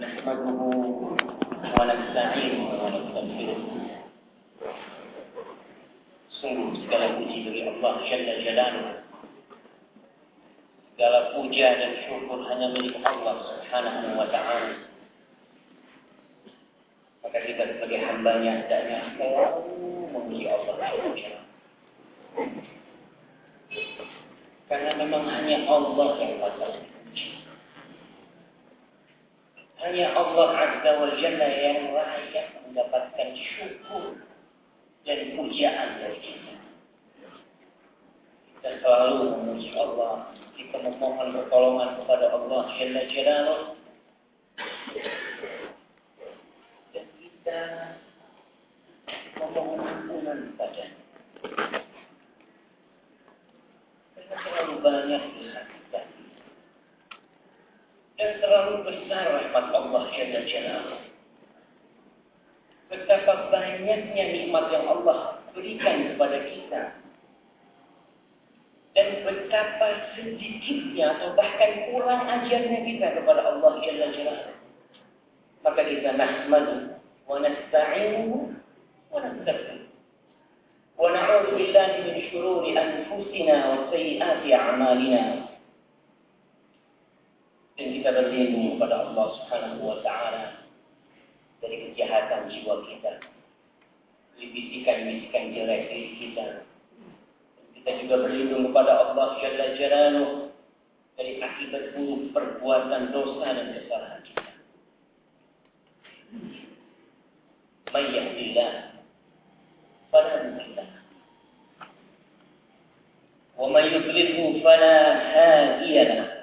نحمده ونستعينه ونستغفره Sungguh segala puji bagi Allah Jalla Jalaluhu Segala puja dan syukur hanya milik Allah Subhanahu wa ta'ala Maka kita sebagai hambanya hendaknya selalu memuji Allah Jalla Jalaluhu Karena memang hanya Allah yang patut hanya Allah Azza wa Jalla yang layak mendapatkan syukur dan pujaan dari kita. Kita selalu memuji Allah. Kita memohon pertolongan kepada Allah Jalla Jalaluh. Dan kita memohon ampunan padanya. Karena terlalu banyak kita. Dan terlalu besar rahmat Allah Jalla Jalaluh. Betapa banyaknya nikmat yang Allah berikan kepada kita. Dan betapa sedikitnya atau bahkan kurang ajarnya kita kepada Allah Jalla Jalaluh. Maka kita nahmadu wa nasta'inuhu wa nastaghfiruh. Billahi min shururi anfusina wa sayyiati a'malina. Dan kita berlindung kepada Allah Subhanahu wa taala dari kejahatan jiwa kita, dari bisikan-bisikan jelek diri kita. Kita juga berlindung kepada Allah Jalla Jalaluh dari akibat buruk perbuatan dosa dan kesalahan kita. May yahdillah fala mudilla wa may yudlilhu fala hadiya.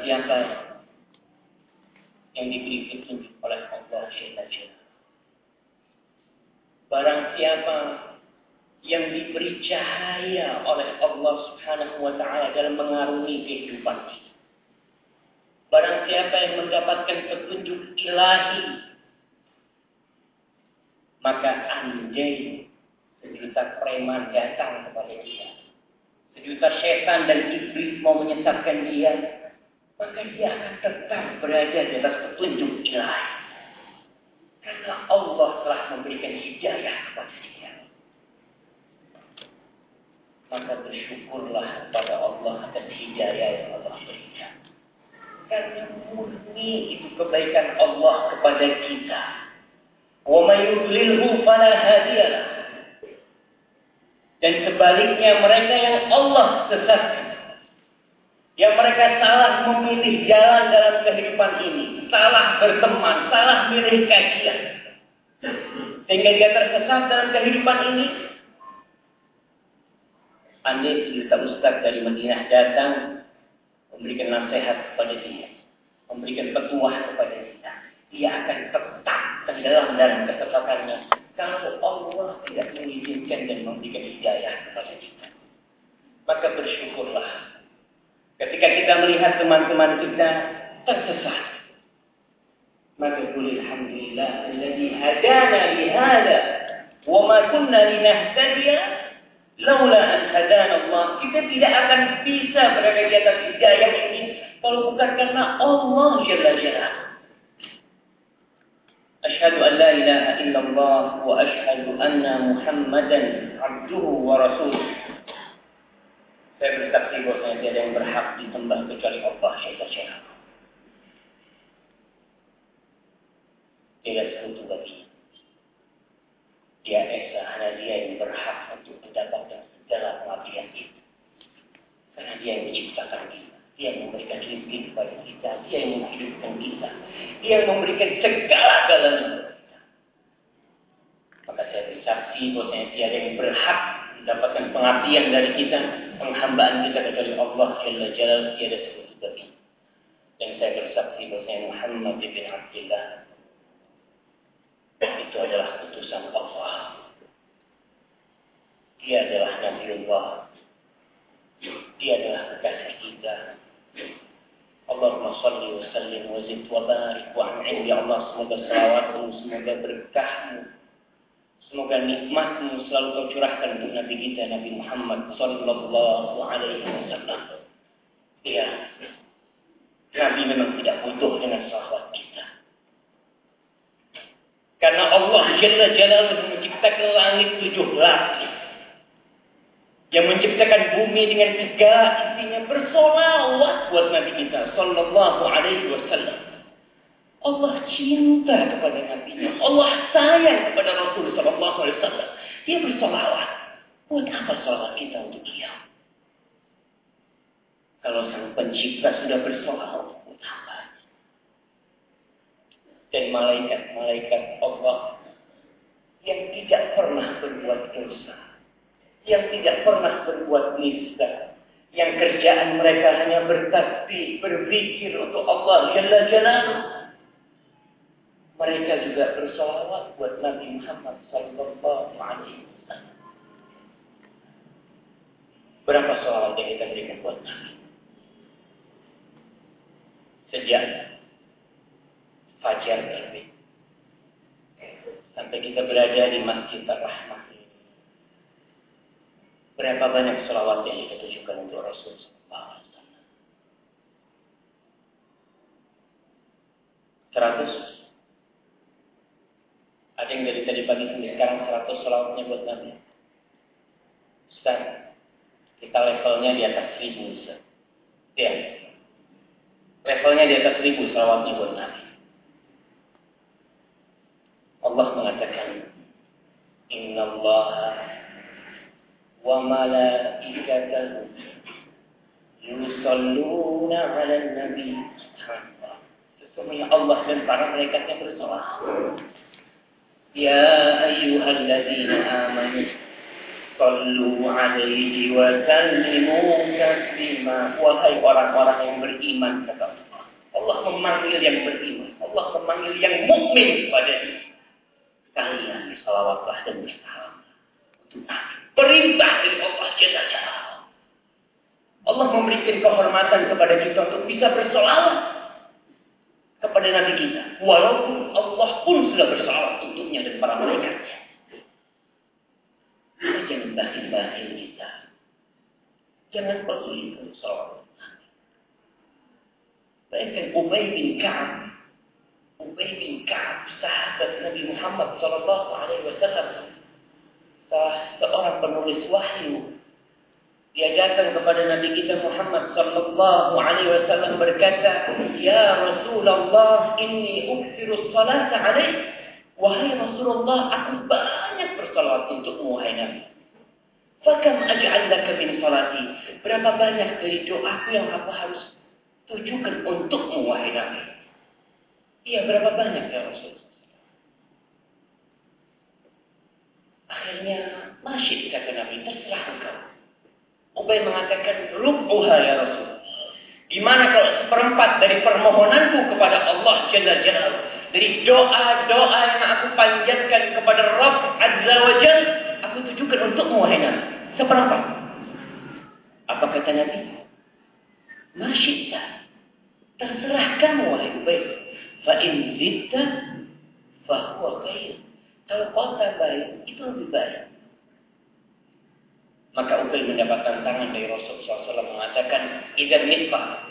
Siapa yang diberi petunjuk oleh Allah Jalla. Barang siapa yang diberi cahaya oleh Allah Subhanahu wa taala dalam mengarungi kehidupan ini. Barang siapa yang mendapatkan petunjuk ilahi maka andai sejuta preman datang kepada dia. Sejuta setan dan iblis mau menyesatkan dia, maka dia akan tetap berada di atas petunjuk ilahi. Karena Allah telah memberikan hidayah kepada dia. Maka bersyukurlah kepada Allah atas hidayah yang Allah berikan. Karena murni itu kebaikan Allah kepada kita. May yudlilhu fala hadiyalah. Dan sebaliknya mereka yang Allah sesatkan yang mereka salah memilih jalan dalam kehidupan ini, salah berteman, salah milih kajian, sehingga dia tersesat dalam kehidupan ini. Andai cerita Ustaz dari Madinah datang memberikan nasihat kepada dia, memberikan petuah kepada kita, dia akan tetap tenggelam dalam kesesatannya. Kalau Allah tidak mengizinkan dan memberikan hidayah kepada kita. Maka bersyukurlah Ketika kita melihat teman-teman kita tersesat. Maka boleh Alhamdulillah Alladhi hadana lihada wa ma kunna linahtadiya laula an hadana Allah. Kita tidak akan bisa berada di atas hidayah ini kalau bukan karena Allah Jalla Jalla. أشهد أن لا إله إلا الله وأشهد أن محمدا عبده ورسوله saya bersaksi bahwa tiada yang berhak disembah kecuali Allah Jalla Jalla. Tidak sekutu bagi. Dia esa hanya dia yang berhak untuk mendapatkan segala pengabdian itu. Karena dia yang menciptakan kita. Dia yang memberikan rezeki kepada kita. Dia yang menghidupkan kita. Dia yang memberikan segala-galanya. Maka saya bersaksi bahwa tiada yang berhak mendapatkan pengabdian dari kita, penghambaan kita kecuali Allah Jalla Jalal tiada bagi. Dan saya bersaksi bahwa Muhammad bin Abdullah itu adalah putusan Allah. Dia adalah Nabiullah. Dia adalah kekasih kita. Allahumma salli wa sallim wa zid wa barik wa an'im ya Allah semoga selawatmu semoga berkahmu semoga nikmatmu selalu kau curahkan untuk Nabi kita Nabi Muhammad sallallahu alaihi wasallam ya Nabi memang tidak butuh dengan salawat kita. Karena Allah Jalla Jalaluhu menciptakan langit tujuh lapis. Yang menciptakan bumi dengan tiga intinya bersolawat buat Nabi kita Sallallahu Alaihi Wasallam. Allah cinta kepada Nabi Allah sayang kepada Rasul Sallallahu Alaihi Wasallam. Dia bersolawat. Buat apa solawat kita untuk dia? Kalau sang pencipta sudah bersoal, apa? Dan malaikat-malaikat Allah yang tidak pernah berbuat dosa, yang tidak pernah berbuat nista, yang kerjaan mereka hanya bertasbih, berzikir untuk Allah Jalla Jalaluh. Mereka juga bersolawat buat Nabi Muhammad Sallallahu Alaihi Wasallam. Berapa solawat yang kita berikan buat Nabi? sejak fajar terbit sampai kita berada di Masjid Ar-Rahmah. Berapa banyak selawat yang kita tujukan untuk Rasul Seratus. Ada yang dari tadi pagi sampai sekarang seratus selawatnya buat Nabi. Sekarang kita levelnya di atas seribu. Ya, Levelnya di atas seribu salawatnya buat Nabi. Allah mengatakan, Inna Allah wa malaikatahu yusalluna ala nabi Sesungguhnya Allah dan para malaikatnya bersolawat. Ya ayyuhalladzina amanu Sallu alaihi wa sallimu taslima. Wahai orang-orang yang beriman kata Allah. Memanggil yang beriman. Allah memanggil yang mukmin kepada dia. Kalian salawatlah dan bersalam. Perintah dari Allah Jalla. Allah memberikan kehormatan kepada kita untuk bisa bersolawat kepada Nabi kita. Walaupun Allah pun sudah bersolawat untuknya dan para malaikatnya. Jangan bahin-bahin kita. Jangan untuk sholat. Bayangkan Ubay bin Ka'ab. Ubay bin Ka'ab, sahabat Nabi Muhammad Sallallahu Alaihi Wasallam. Seorang penulis wahyu. Dia datang kepada Nabi kita Muhammad Sallallahu Alaihi Wasallam berkata, Ya Rasulullah, inni uksiru salata alaih. Wahai Rasulullah, aku banyak bersalawat untukmu, wahai Nabi. Fakam laka min salati. Berapa banyak dari doaku yang aku harus tujukan untukmu, wahai Nabi. Iya, berapa banyak ya Rasul? Akhirnya, masih kata Nabi, terserah engkau. Ubay mengatakan, rubuha ya Rasul. Gimana kalau seperempat dari permohonanku kepada Allah Jalla Jalla dari doa-doa yang aku panjatkan kepada Rabb Azza wa Jal, aku tujukan untukmu wahai Nabi. Seperempat. Apa kata Nabi? Masyidta. Terserah kamu wahai Ubay. Fa in zidta fa huwa khair. Kalau kau baik, itu lebih baik. Maka Ubay mendapatkan tangan dari Rasul SAW mengatakan, Idan nisbah.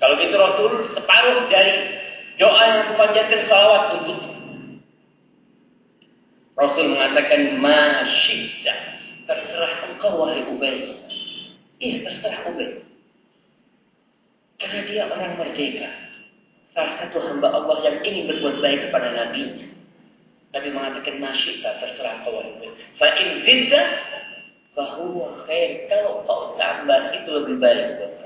Kalau gitu Rasul separuh dari Doa yang kupanjatkan salawat untuk Rasul mengatakan masyidda. Terserah engkau wahai Ubay. Iya terserah Ubay. Karena dia orang merdeka. Salah satu hamba Allah yang ingin berbuat baik kepada Nabi. Nabi mengatakan masyidda terserah engkau wahai Ubay. Fa'in zidda bahwa khair. Kalau kau tambah itu lebih baik buat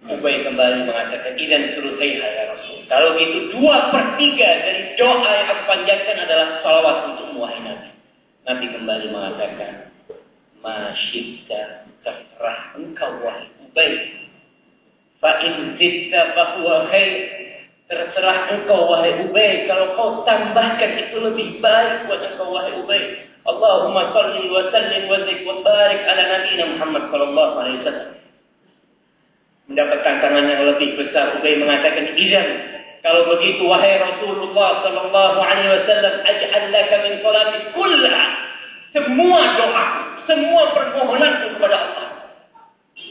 Ubay kembali mengatakan, Idan surutaiha ya Rasul. Kalau itu dua per tiga dari doa yang aku panjatkan adalah salawat untuk wahai Nabi. Nabi kembali mengatakan, Masyidda terserah engkau wahai Ubay. Fa'in zidda fahuwa khair. Terserah engkau wahai Ubay. Kalau kau tambahkan itu lebih baik buat engkau wahai Ubay. Allahumma salli wa sallim wa zik wa barik ala Nabi Muhammad sallallahu alaihi wasallam mendapat tantangan yang lebih besar. Ubay mengatakan, "Idzan, kalau begitu wahai Rasulullah sallallahu alaihi wasallam, aj'al laka min salati kullaha." Semua doa, semua permohonanku kepada Allah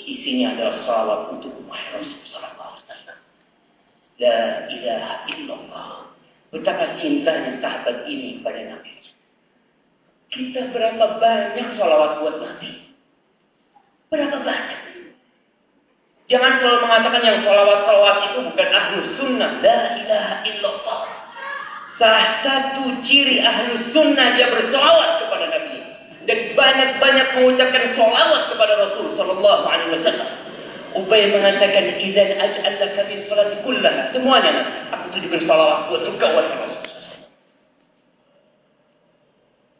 isinya adalah salawat untuk wahai Rasulullah sallallahu La ilaha illallah. Betapa cintanya sahabat ini pada Nabi. Kita berapa banyak sholawat buat Nabi? Berapa banyak? Jangan selalu mengatakan yang sholawat-sholawat itu bukan ahlu sunnah. La ilaha illallah. Salah satu ciri ahlu sunnah dia bersolawat kepada Nabi. Dan banyak-banyak mengucapkan sholawat kepada Rasul Sallallahu Alaihi Wasallam. Ubay mengatakan, "Idzan aj'alaka min salati kullaha." Semuanya, aku tujukan salawat buat engkau wahai Rasul.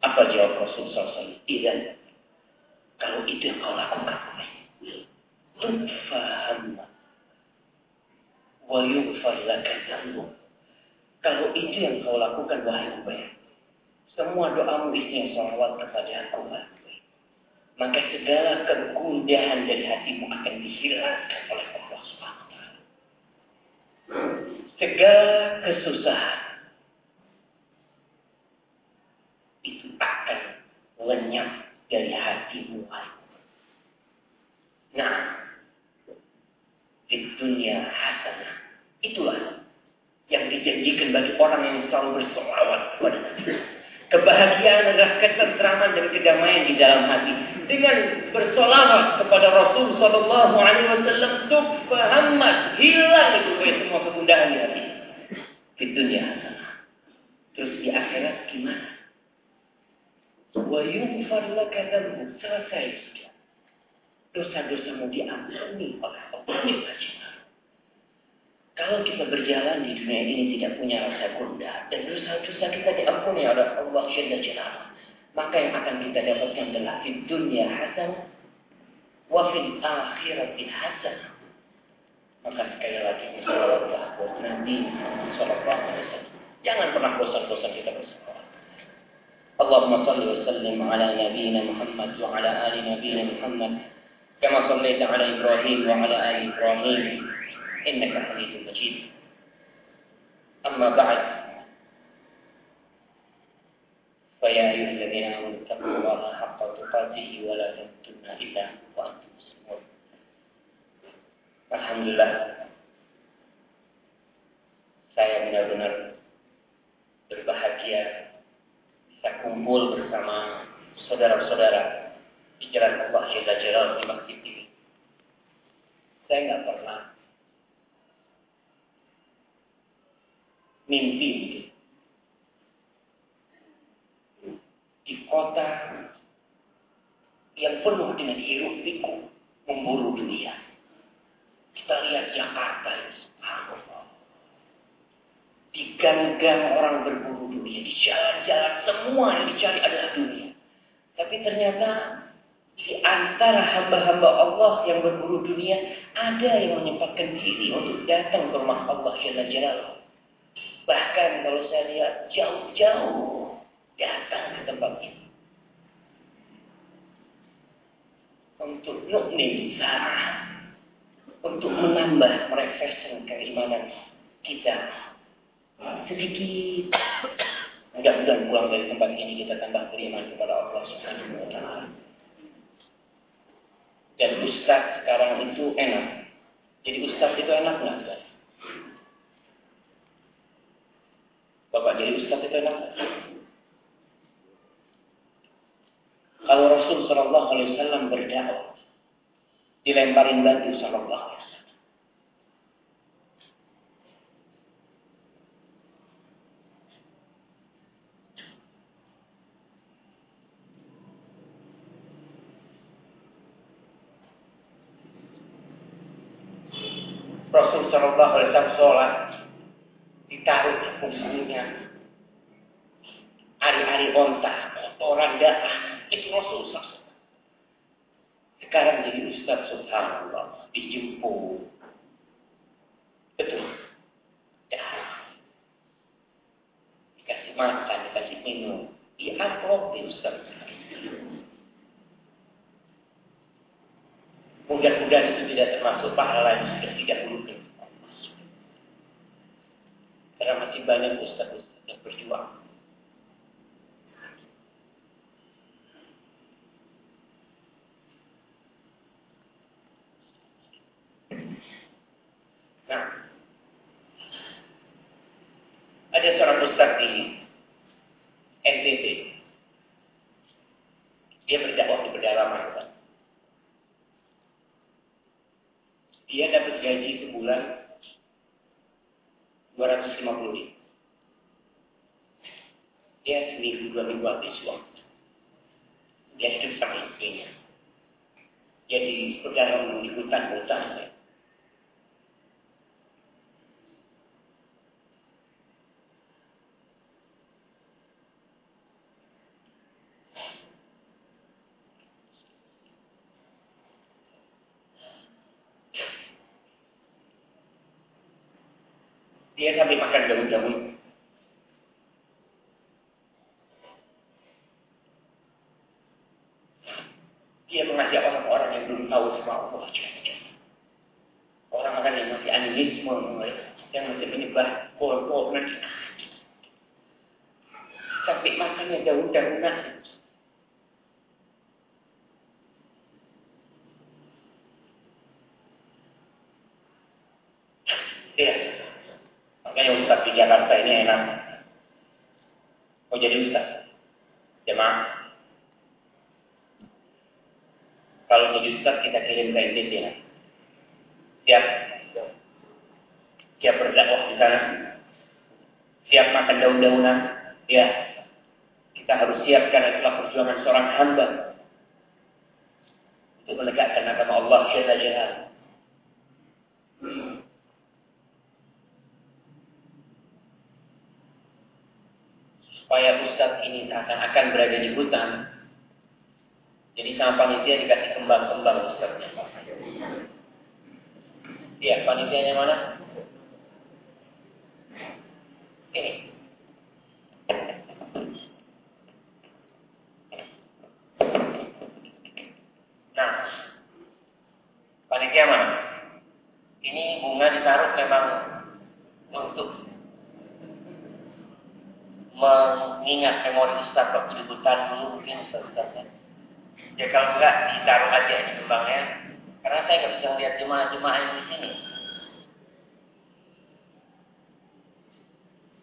Apa jawab Rasul SAW? Idzan, kalau itu yang kau lakukan, tufaham wa yughfar laka dzambuk. Kalau itu yang kau lakukan wahai Ubay, semua doamu isinya salawat kepada aku maka segala kegundahan dari hatimu akan dihilangkan oleh Allah taala. Segala kesusahan itu akan lenyap dari hatimu. Nah, di dunia hasanah itulah yang dijanjikan bagi orang yang selalu bersolawat kepada Nabi. Kebahagiaan adalah ketentraman dan kedamaian di dalam hati. Dengan bersolawat kepada Rasul Sallallahu Alaihi Wasallam, tukfahammat hilang itu semua kegundahan di hati. Di dunia Terus di akhirat gimana? Wa yufar laka selesai. Dosa-dosamu diampuni oleh Allah. Kalau kita berjalan di dunia ini tidak punya rasa gundah dan dosa-dosa kita diampuni oleh Allah Jalla Jalla, maka yang akan kita dapatkan adalah di dunia hasan wa fil akhirati hasan. Maka sekali lagi bersalawatlah buat Nabi Sallallahu Alaihi. Jangan pernah bosan-bosan kita bersalawat. Allahumma salli wa sallim ala nabiyyina Muhammad wa ala ali كما صليت على إبراهيم وعلى آل إبراهيم. إنك حميد مجيد. أما بعد فيا أيها الذين آمنوا اتقوا الله حق تقاته ولا تموتن إلا وأنتم مسلمون. الحمد لله. Saya benar-benar berbahagia. Bisa kumpul bersama saudara-saudara di jalan Allah Jalla Jalal di masjid ini. Saya nggak pernah mimpi di kota yang penuh dengan hiruk pikuk memburu dunia. Kita lihat Jakarta Di gang-gang orang berburu dunia, di jalan-jalan semua yang dicari adalah dunia. Tapi ternyata di antara hamba-hamba Allah yang berburu dunia ada yang menyempatkan diri untuk datang ke rumah Allah Jalla Jalla Bahkan kalau saya lihat jauh-jauh datang ke tempat ini. Untuk nukmin sa'ah. Untuk menambah refreshing keimanan kita. Sedikit. Mudah-mudahan pulang dari tempat ini kita tambah beriman kepada Allah Subhanahu wa. Dan ustaz sekarang itu enak. Jadi ustaz itu enak nggak? Bapak jadi ustaz itu enak. Kalau Rasul Shallallahu Alaihi Wasallam berdakwah, dilemparin batu Shallallahu Alaihi. Rasul Shallallahu Alaihi Wasallam sholat ditaruh di punggungnya. Hari-hari onta, kotoran darah, itu Rasul Sekarang jadi Ustaz Subhanallah, dijemput. Betul. Darah. Dikasih makan, dikasih minum. Diamplopin Ustaz. Mudah-mudahan itu tidak termasuk pahala yang sudah tidak dulu karena masih banyak ustaz-ustaz yang berjuang. Nah, Ada seorang ustaz di NTT. Dia berdakwah di pedalaman. Dia dapat gaji sebulan 250 ribu. Dia seminggu dua minggu habis uang. Dia hidup sama istrinya. Dia di pedalaman di hutan-hutan. Dia sampai makan daun-daun. Dia mengajak orang-orang yang belum tahu sama Allah. Orang-orang yang masih animisme, yang masih menyebah kol-kol nanti. Sampai makannya daun-daunan. Iya. Makanya Ustaz di Jakarta ini enak. Mau jadi Ustaz? Jemaah. Kalau jadi Ustaz kita kirim ke Indonesia. Siap? Siap berdakwah di sana? Siap makan daun-daunan? Ya. Kita harus siapkan itulah perjuangan seorang hamba untuk menegakkan agama Allah Jalla Jalla. supaya ustaz ini akan-akan berada di hutan. Jadi sama panitia dikasih kembang-kembang ustaznya. Iya, panitianya mana? Ini. Nah, panitia mana? Ini bunga ditaruh memang untuk mengingat memori Ustaz waktu di hutan dulu mungkin Ustaz Ustaznya. Ya kalau enggak ditaruh aja di kembangnya. Karena saya nggak bisa melihat jemaah-jemaah yang di sini.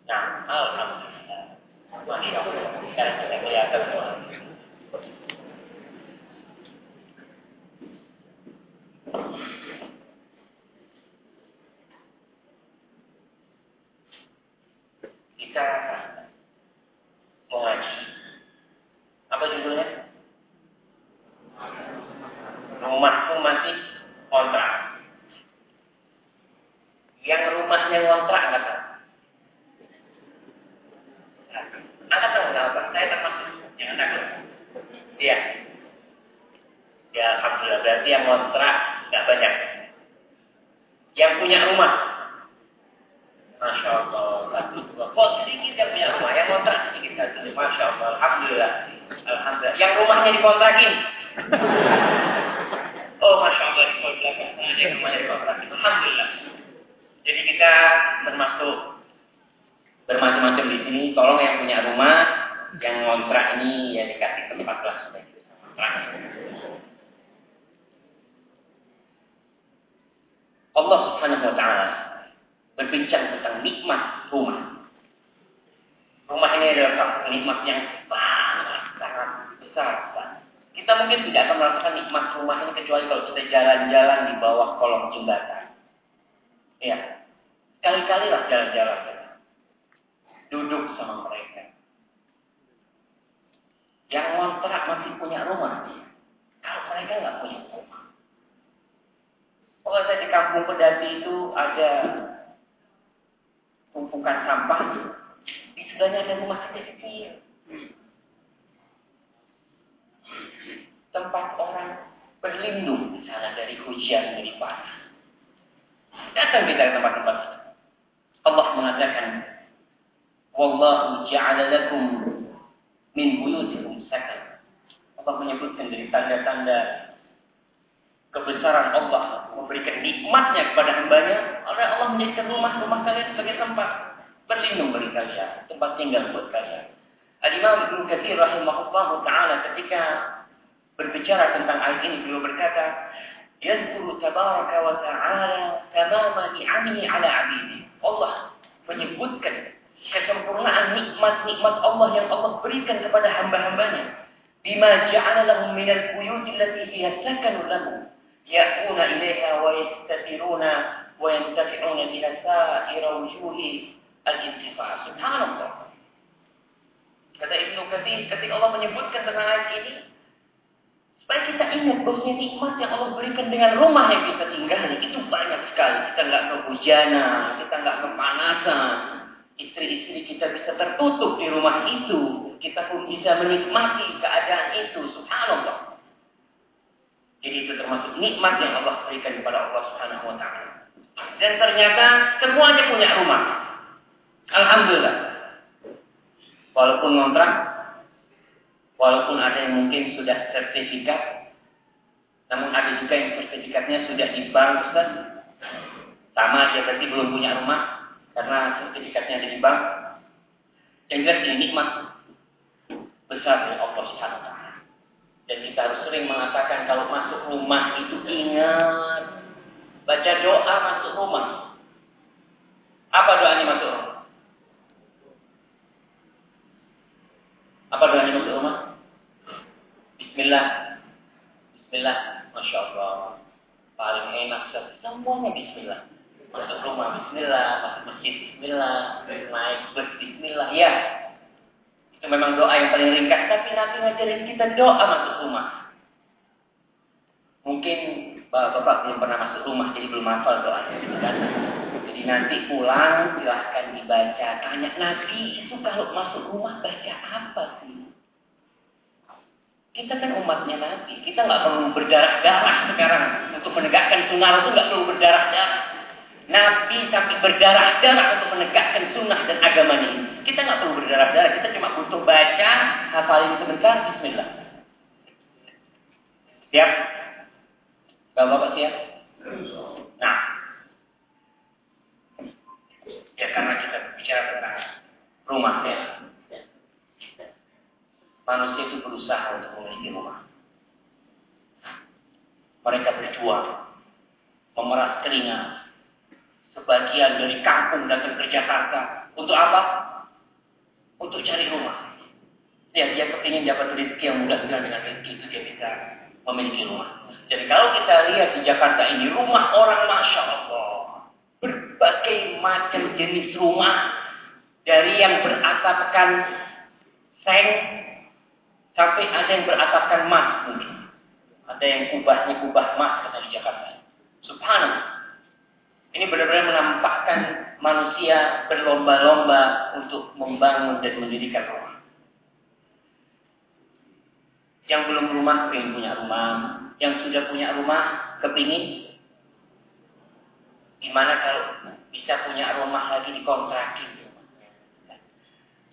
Nah, alhamdulillah. Masya Allah. Sekarang kita kelihatan semua. Kita mengaji. Apa judulnya? Rumahku masih kontrak. Yang rumahnya kontrak nggak tahu. Anda tahu apa? Saya termasuk yang takut. Iya. Ya, alhamdulillah berarti yang kontrak nggak banyak. Yang punya rumah, Masya Allah, satu dua. Kok sedikit yang punya rumah, yang kontrak sedikit satu. Masya Allah, Alhamdulillah. Alhamdulillah. Yang rumahnya dikontrakin. Oh, Masya Allah, di belakang. Nah, yang rumahnya dikontrakin. Alhamdulillah. Jadi kita termasuk bermacam-macam di sini. Tolong yang punya rumah, yang kontrak ini ya dikasih tempat lah supaya kita kontrak. Allah Subhanahu wa taala tentang nikmat rumah. Rumah ini adalah satu nikmat yang sangat sangat besar. Kita mungkin tidak akan merasakan nikmat rumah ini kecuali kalau kita jalan-jalan di bawah kolong jembatan. Ya, kali-kali lah jalan-jalan. Duduk sama mereka. Yang ngontrak masih punya rumah. Kalau mereka nggak punya rumah. Kalau saya di kampung pedati itu ada tumpukan sampah. Di sebelahnya ada rumah kecil. Tempat orang berlindung di sana dari hujan dari panas. Datang kita ke tempat-tempat. Allah mengatakan wallahu ja'ala lakum min buyutikum sakan Allah menyebutkan dari tanda-tanda kebesaran Allah memberikan nikmatnya kepada hambanya oleh Allah menjadikan rumah-rumah kalian sebagai tempat berlindung bagi kalian tempat tinggal buat kalian Al-Imam Ibn Kathir rahimahullah ta'ala ketika berbicara tentang ayat ini beliau berkata Yazkuru tabaraka wa ta'ala tamama ni'amihi ala abidi Allah menyebutkan kesempurnaan nikmat-nikmat Allah yang Allah berikan kepada hamba-hambanya. Bima ja'ala lahum minal buyuti allati fiha sakanu lahum. Wa yastabiruna wa yantafi'una ila sa'ira wujuhi al-intifa. Subhanallah. Kata Ibnu Katsir ketika Allah menyebutkan tentang ayat ini, supaya kita ingat bahwa nikmat yang Allah berikan dengan rumah yang kita tinggali itu banyak sekali. Kita nggak kehujanan, kita nggak kepanasan, istri-istri kita bisa tertutup di rumah itu, kita pun bisa menikmati keadaan itu. Subhanallah. Termasuk nikmat yang Allah berikan kepada Allah Subhanahu wa taala. Dan ternyata semuanya punya rumah. Alhamdulillah. Walaupun ngontrak, walaupun ada yang mungkin sudah sertifikat, namun ada juga yang sertifikatnya sudah di bank, Ustaz. Sama dia berarti belum punya rumah, karena sertifikatnya ada di bank. Yang jelas ini nikmat besar dari Allah Subhanahu wa Dan kita harus sering mengatakan kalau masuk rumah itu ingat baca doa masuk rumah. Apa doanya masuk rumah? Apa doanya masuk rumah? Bismillah. Bismillah. Masya Allah. Paling enak semuanya Bismillah. Masuk rumah Bismillah, masuk masjid Bismillah, naik bus Bismillah. Ya, itu memang doa yang paling ringkas. Tapi Nabi ngajarin kita doa masuk rumah. Mungkin bapak-bapak belum pernah masuk rumah, jadi belum hafal doanya. Jadi nanti pulang silahkan dibaca. Tanya Nabi itu kalau masuk rumah baca apa sih? Kita kan umatnya Nabi. Kita nggak perlu berdarah-darah sekarang untuk menegakkan sunnah itu nggak perlu berdarah-darah. Nabi sampai berdarah-darah untuk menegakkan sunnah dan agama ini. Kita nggak perlu berdarah-darah. Kita cuma butuh baca, hafalin sebentar, Bismillah. Siap? Bapak-bapak siap? Nah, Ya karena kita bicara tentang rumah ya. Manusia itu berusaha untuk memiliki rumah. Mereka berjuang, memeras keringat. Sebagian dari kampung datang ke Jakarta. Untuk apa? Untuk cari rumah. Ya, dia kepingin dapat rezeki yang mudah dengan rezeki itu dia bisa memiliki rumah. Jadi kalau kita lihat di Jakarta ini, rumah orang Masya Allah berbagai macam jenis rumah dari yang beratapkan seng sampai ada yang beratapkan emas mungkin. Ada yang kubahnya kubah emas kata di Jakarta. Subhanallah. Ini benar-benar menampakkan manusia berlomba-lomba untuk membangun dan mendirikan rumah. Yang belum rumah kepingin punya rumah. Yang sudah punya rumah kepingin Gimana kalau bisa punya rumah lagi dikontrakin?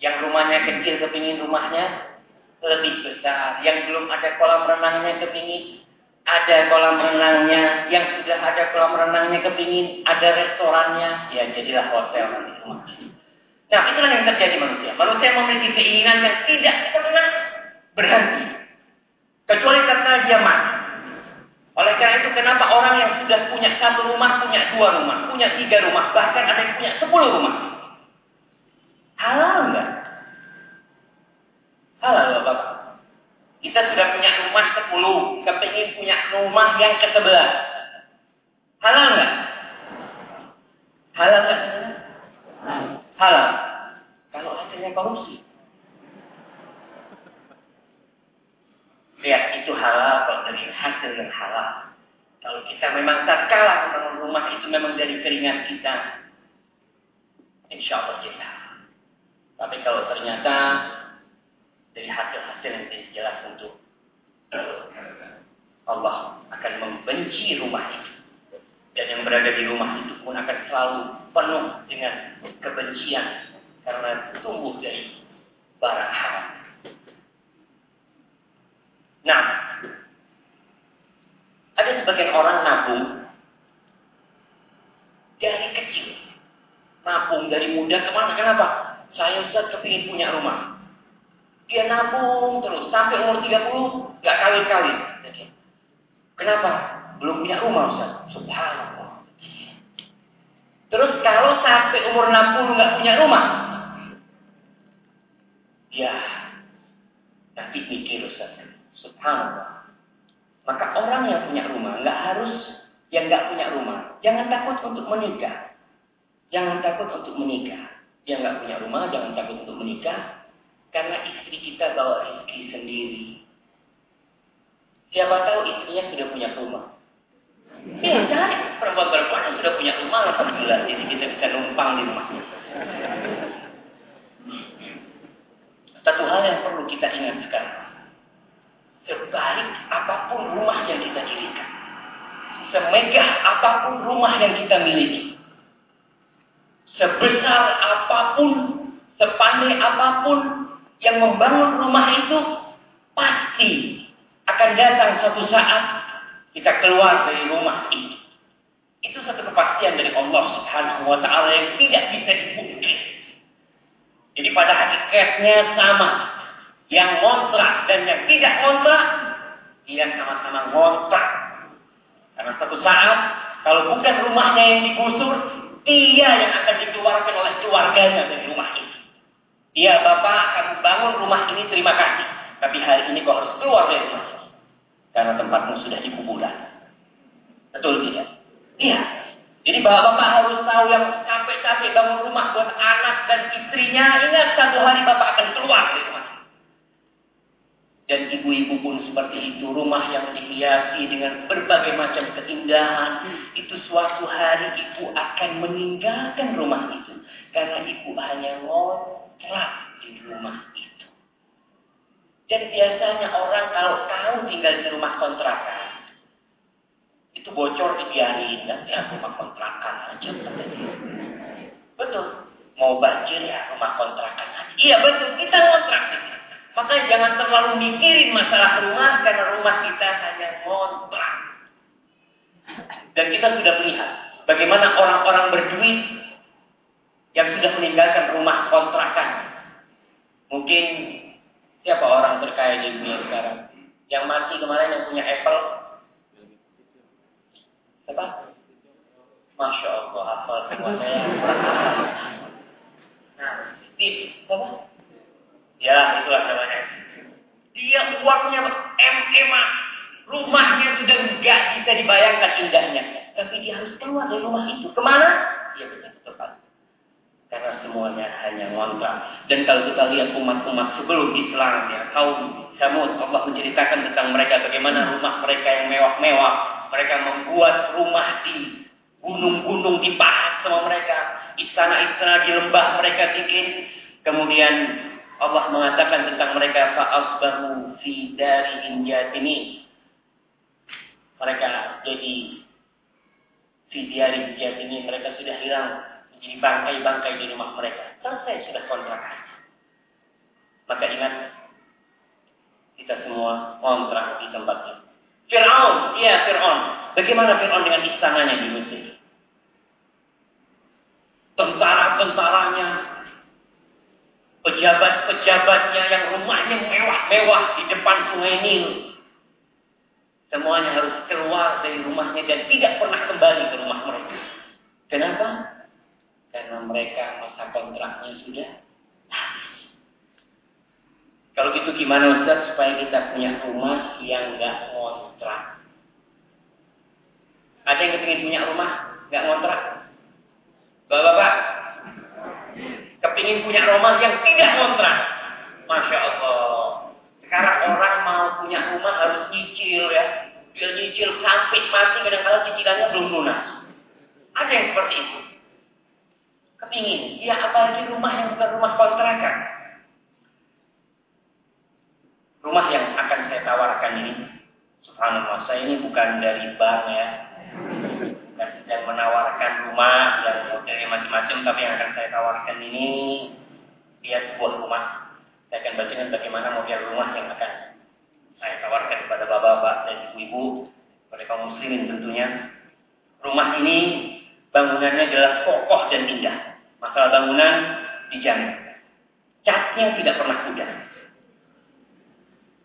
Yang rumahnya kecil kepingin rumahnya lebih besar. Yang belum ada kolam renangnya kepingin ada kolam renangnya. Yang sudah ada kolam renangnya kepingin ada restorannya. Ya jadilah hotel nanti rumahnya. Nah itulah yang terjadi manusia. Manusia memiliki keinginan yang tidak pernah berhenti. Kecuali karena dia mati. Oleh karena itu kenapa orang yang sudah punya satu rumah, punya dua rumah, punya tiga rumah, bahkan ada yang punya sepuluh rumah. Halal enggak? Halal Bapak. Kita sudah punya rumah sepuluh, kepingin punya rumah yang ke sebelah. Halal enggak? Halal enggak? Halal. Kalau hasilnya korupsi. Lihat itu halal kalau dari hasil yang halal. Kalau kita memang tak kalah membangun rumah itu memang dari keringat kita. Insya Allah kita. Tapi kalau ternyata dari hasil-hasil yang tidak jelas untuk Allah akan membenci rumah itu. Dan yang berada di rumah itu pun akan selalu penuh dengan kebencian karena tumbuh dari barang haram. Nah, ada sebagian orang nabung dari kecil. Nabung dari muda ke mana? Kenapa? Saya Ustaz kepingin punya rumah. Dia nabung terus sampai umur 30 nggak kali-kali. Kenapa? Belum punya rumah Ustaz. Subhanallah. Terus kalau sampai umur 60 nggak punya rumah, Ya, tapi mikir Ustaz. Subhanallah. Maka orang yang punya rumah nggak harus yang nggak punya rumah. Jangan takut untuk menikah. Jangan takut untuk menikah. Yang nggak punya rumah jangan takut untuk menikah. Karena istri kita bawa rezeki sendiri. Siapa tahu istrinya sudah punya rumah. Ya, cari perempuan-perempuan yang sudah punya rumah, alhamdulillah. Jadi kita bisa numpang di rumahnya. Satu hal yang perlu kita ingat sekarang. Sebaik apa pun rumah yang kita dirikan. Semegah apa pun rumah yang kita miliki. Sebesar apa pun, sepandai apa pun yang membangun rumah itu pasti akan datang suatu saat kita keluar dari rumah ini. Itu satu kepastian dari Allah Subhanahu wa taala yang tidak bisa dipungkiri. Jadi pada hakikatnya sama. Yang ngontrak dan yang tidak ngontrak, dia sama-sama ngontrak. Karena satu saat, kalau bukan rumahnya yang digusur, dia yang akan dikeluarkan oleh keluarganya dari rumah ini. Dia bapak akan bangun rumah ini terima kasih. Tapi hari ini kau harus keluar dari rumah. Karena tempatmu sudah di kuburan. Betul tidak? Iya. Jadi bapak-bapak harus tahu yang capek-capek bangun rumah buat anak dan istrinya. Ingat satu hari bapak akan keluar dari rumah. Dan ibu-ibu pun seperti itu. Rumah yang dihiasi dengan berbagai macam keindahan. Itu suatu hari ibu akan meninggalkan rumah itu. Karena ibu hanya ngontrak di rumah itu. Dan biasanya orang kalau tahu tinggal di rumah kontrakan. Itu bocor dibiarin. Nanti ya rumah kontrakan aja. Betul. Mau banjir ya rumah kontrakan aja. Iya betul. Kita ngontrak. Maka jangan terlalu mikirin masalah rumah karena rumah kita hanya ngontrak. Dan kita sudah melihat bagaimana orang-orang berduit yang sudah meninggalkan rumah kontrakan. Mungkin siapa orang terkaya di dunia sekarang? Yang mati kemarin yang punya Apple? Siapa? Masya Allah, hafal semuanya. Nah, Steve, siapa? Ya, itulah namanya. Dia uangnya MMA. Rumahnya sudah enggak bisa dibayangkan indahnya. Tapi dia harus keluar dari rumah itu. Ke mana? Bisa tempat. Karena semuanya hanya ngontrak. Dan kalau kita lihat umat-umat sebelum Islam, ya, kaum Samud, Allah menceritakan tentang mereka bagaimana rumah mereka yang mewah-mewah. Mereka membuat rumah di gunung-gunung dipahat sama mereka. Istana-istana di lembah mereka bikin. Kemudian Allah mengatakan tentang mereka fa'asbahu fi darihim ini Mereka jadi fi darihim ini mereka sudah hilang menjadi bangkai-bangkai di rumah mereka. Selesai sudah kontrakan. Maka ingat kita semua kontrak di tempatnya. Fir'aun, iya Fir'aun. Bagaimana Fir'aun dengan istananya di Mesir? Tentara-tentaranya pejabat-pejabatnya yang rumahnya mewah-mewah di depan sungai Nil. Semuanya harus keluar dari rumahnya dan tidak pernah kembali ke rumah mereka. Kenapa? Karena mereka masa kontraknya sudah Kalau gitu gimana Ustaz supaya kita punya rumah yang nggak ngontrak? Ada yang ingin punya rumah nggak ngontrak? Bapak-bapak, kepingin punya rumah yang tidak kontrak. Masya Allah. Sekarang orang mau punya rumah harus nyicil ya. Dia nyicil sampai mati kadang-kadang cicilannya belum lunas. Ada yang seperti itu. Kepingin. Ya apalagi rumah yang bukan rumah kontrakan. Rumah yang akan saya tawarkan ini. Subhanallah, saya ini bukan dari bank ya dan sedang menawarkan rumah yang modelnya macam-macam tapi yang akan saya tawarkan ini dia sebuah rumah saya akan bacakan bagaimana model rumah yang akan saya tawarkan kepada bapak-bapak dan ibu-ibu kepada kaum muslimin tentunya rumah ini bangunannya adalah kokoh dan indah masalah bangunan dijamin catnya tidak pernah pudar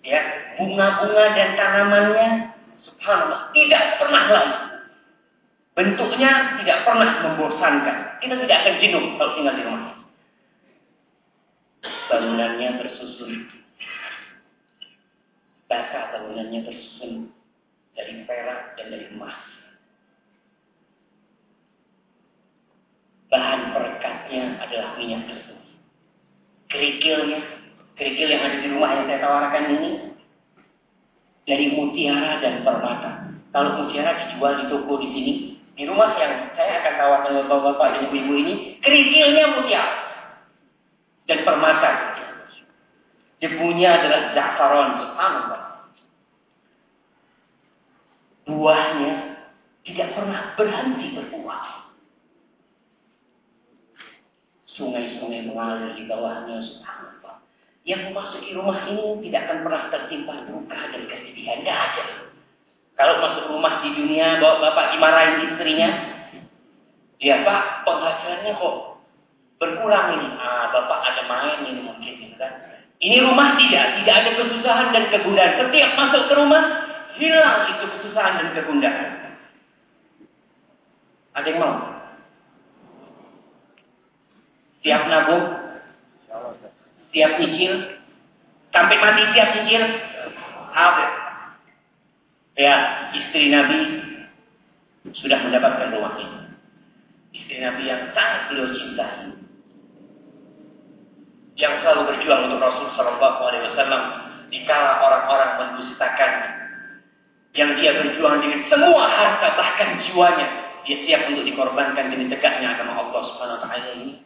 ya bunga-bunga dan tanamannya subhanallah tidak pernah lalu Bentuknya tidak pernah membosankan. Kita tidak akan jenuh kalau tinggal di rumah. bangunannya tersusun. Bata bangunannya tersusun dari perak dan dari emas. Bahan perekatnya adalah minyak tersebut. Kerikilnya, kerikil yang ada di rumah yang saya tawarkan ini dari mutiara dan permata. Kalau mutiara dijual di toko di sini, di rumah yang saya akan tawarkan bapak-bapak dan ibu-ibu ini, kerikilnya mutiara dan permata. Debunya adalah za'faron, subhanallah. Buahnya tidak pernah berhenti berbuah. Sungai-sungai mengalir di bawahnya, subhanallah. Yang memasuki rumah ini tidak akan pernah tertimpa duka dan kesedihan. Tidak ada. Kalau masuk rumah di dunia, bawa bapak dimarahin istrinya. Ya pak, penghasilannya kok berkurang ini. Ah, bapak ada main ini mungkin, gitu kan? Ini rumah tidak, tidak ada kesusahan dan kegundahan. Setiap masuk ke rumah, hilang itu kesusahan dan kegundahan. Ada yang mau? Siap nabung? Siap nyicil? Sampai mati siap nyicil? Apa? Ya, istri Nabi sudah mendapatkan rumah ini. Istri Nabi yang sangat beliau cintai yang selalu berjuang untuk Rasul Shallallahu Alaihi Wasallam dikala orang-orang mendustakan yang dia berjuang dengan semua harta bahkan jiwanya dia siap untuk dikorbankan demi tegaknya agama Allah Subhanahu Wa Taala ini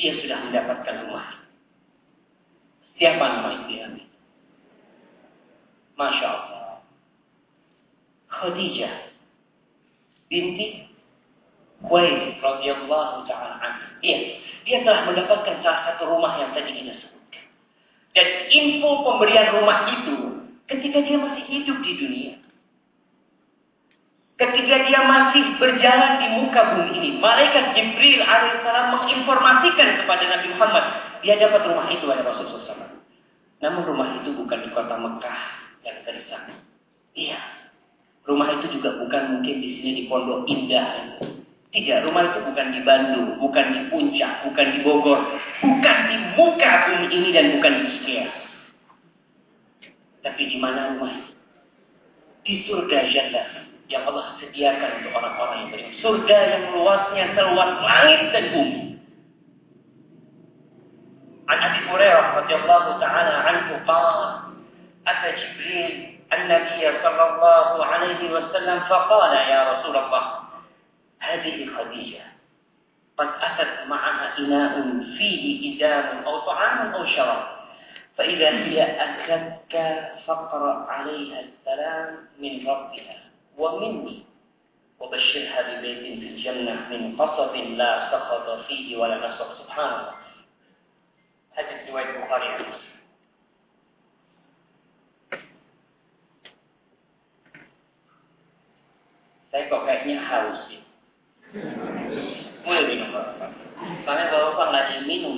dia sudah mendapatkan rumah siapa nama istri Nabi Masya Allah Khadijah binti Khuwailid radhiyallahu taala anha iya dia telah mendapatkan salah satu rumah yang tadi kita sebutkan. Dan info pemberian rumah itu ketika dia masih hidup di dunia. Ketika dia masih berjalan di muka bumi ini, malaikat Jibril alaihissalam menginformasikan kepada Nabi Muhammad, dia dapat rumah itu pada Rasulullah SAW. Namun rumah itu bukan di kota Mekah yang tersana. Iya, rumah itu juga bukan mungkin di sini di Pondok Indah. Tidak, rumah itu bukan di Bandung, bukan di Puncak, bukan di Bogor, bukan di muka bumi ini dan bukan di Ikea. Tapi di mana rumah? Di surga jannah yang Allah sediakan untuk orang-orang yang beriman. Surga yang luasnya seluas langit dan bumi. An Abi Hurairah radhiyallahu taala anhu qala Ata Jibril النبي صلى الله عليه وسلم فقال يا رسول الله هذه خديجة قد أتت معها إناء فيه إدام أو طعام أو شراب فإذا هي أتتك فاقرأ عليها السلام من ربها ومني وبشرها ببيت في الجنة من قصب لا سخط فيه ولا نصب سبحان الله هذه رواية البخاري saya kok kayaknya haus ya. Mulai minum Bapak. Karena Bapak nggak ingin minum.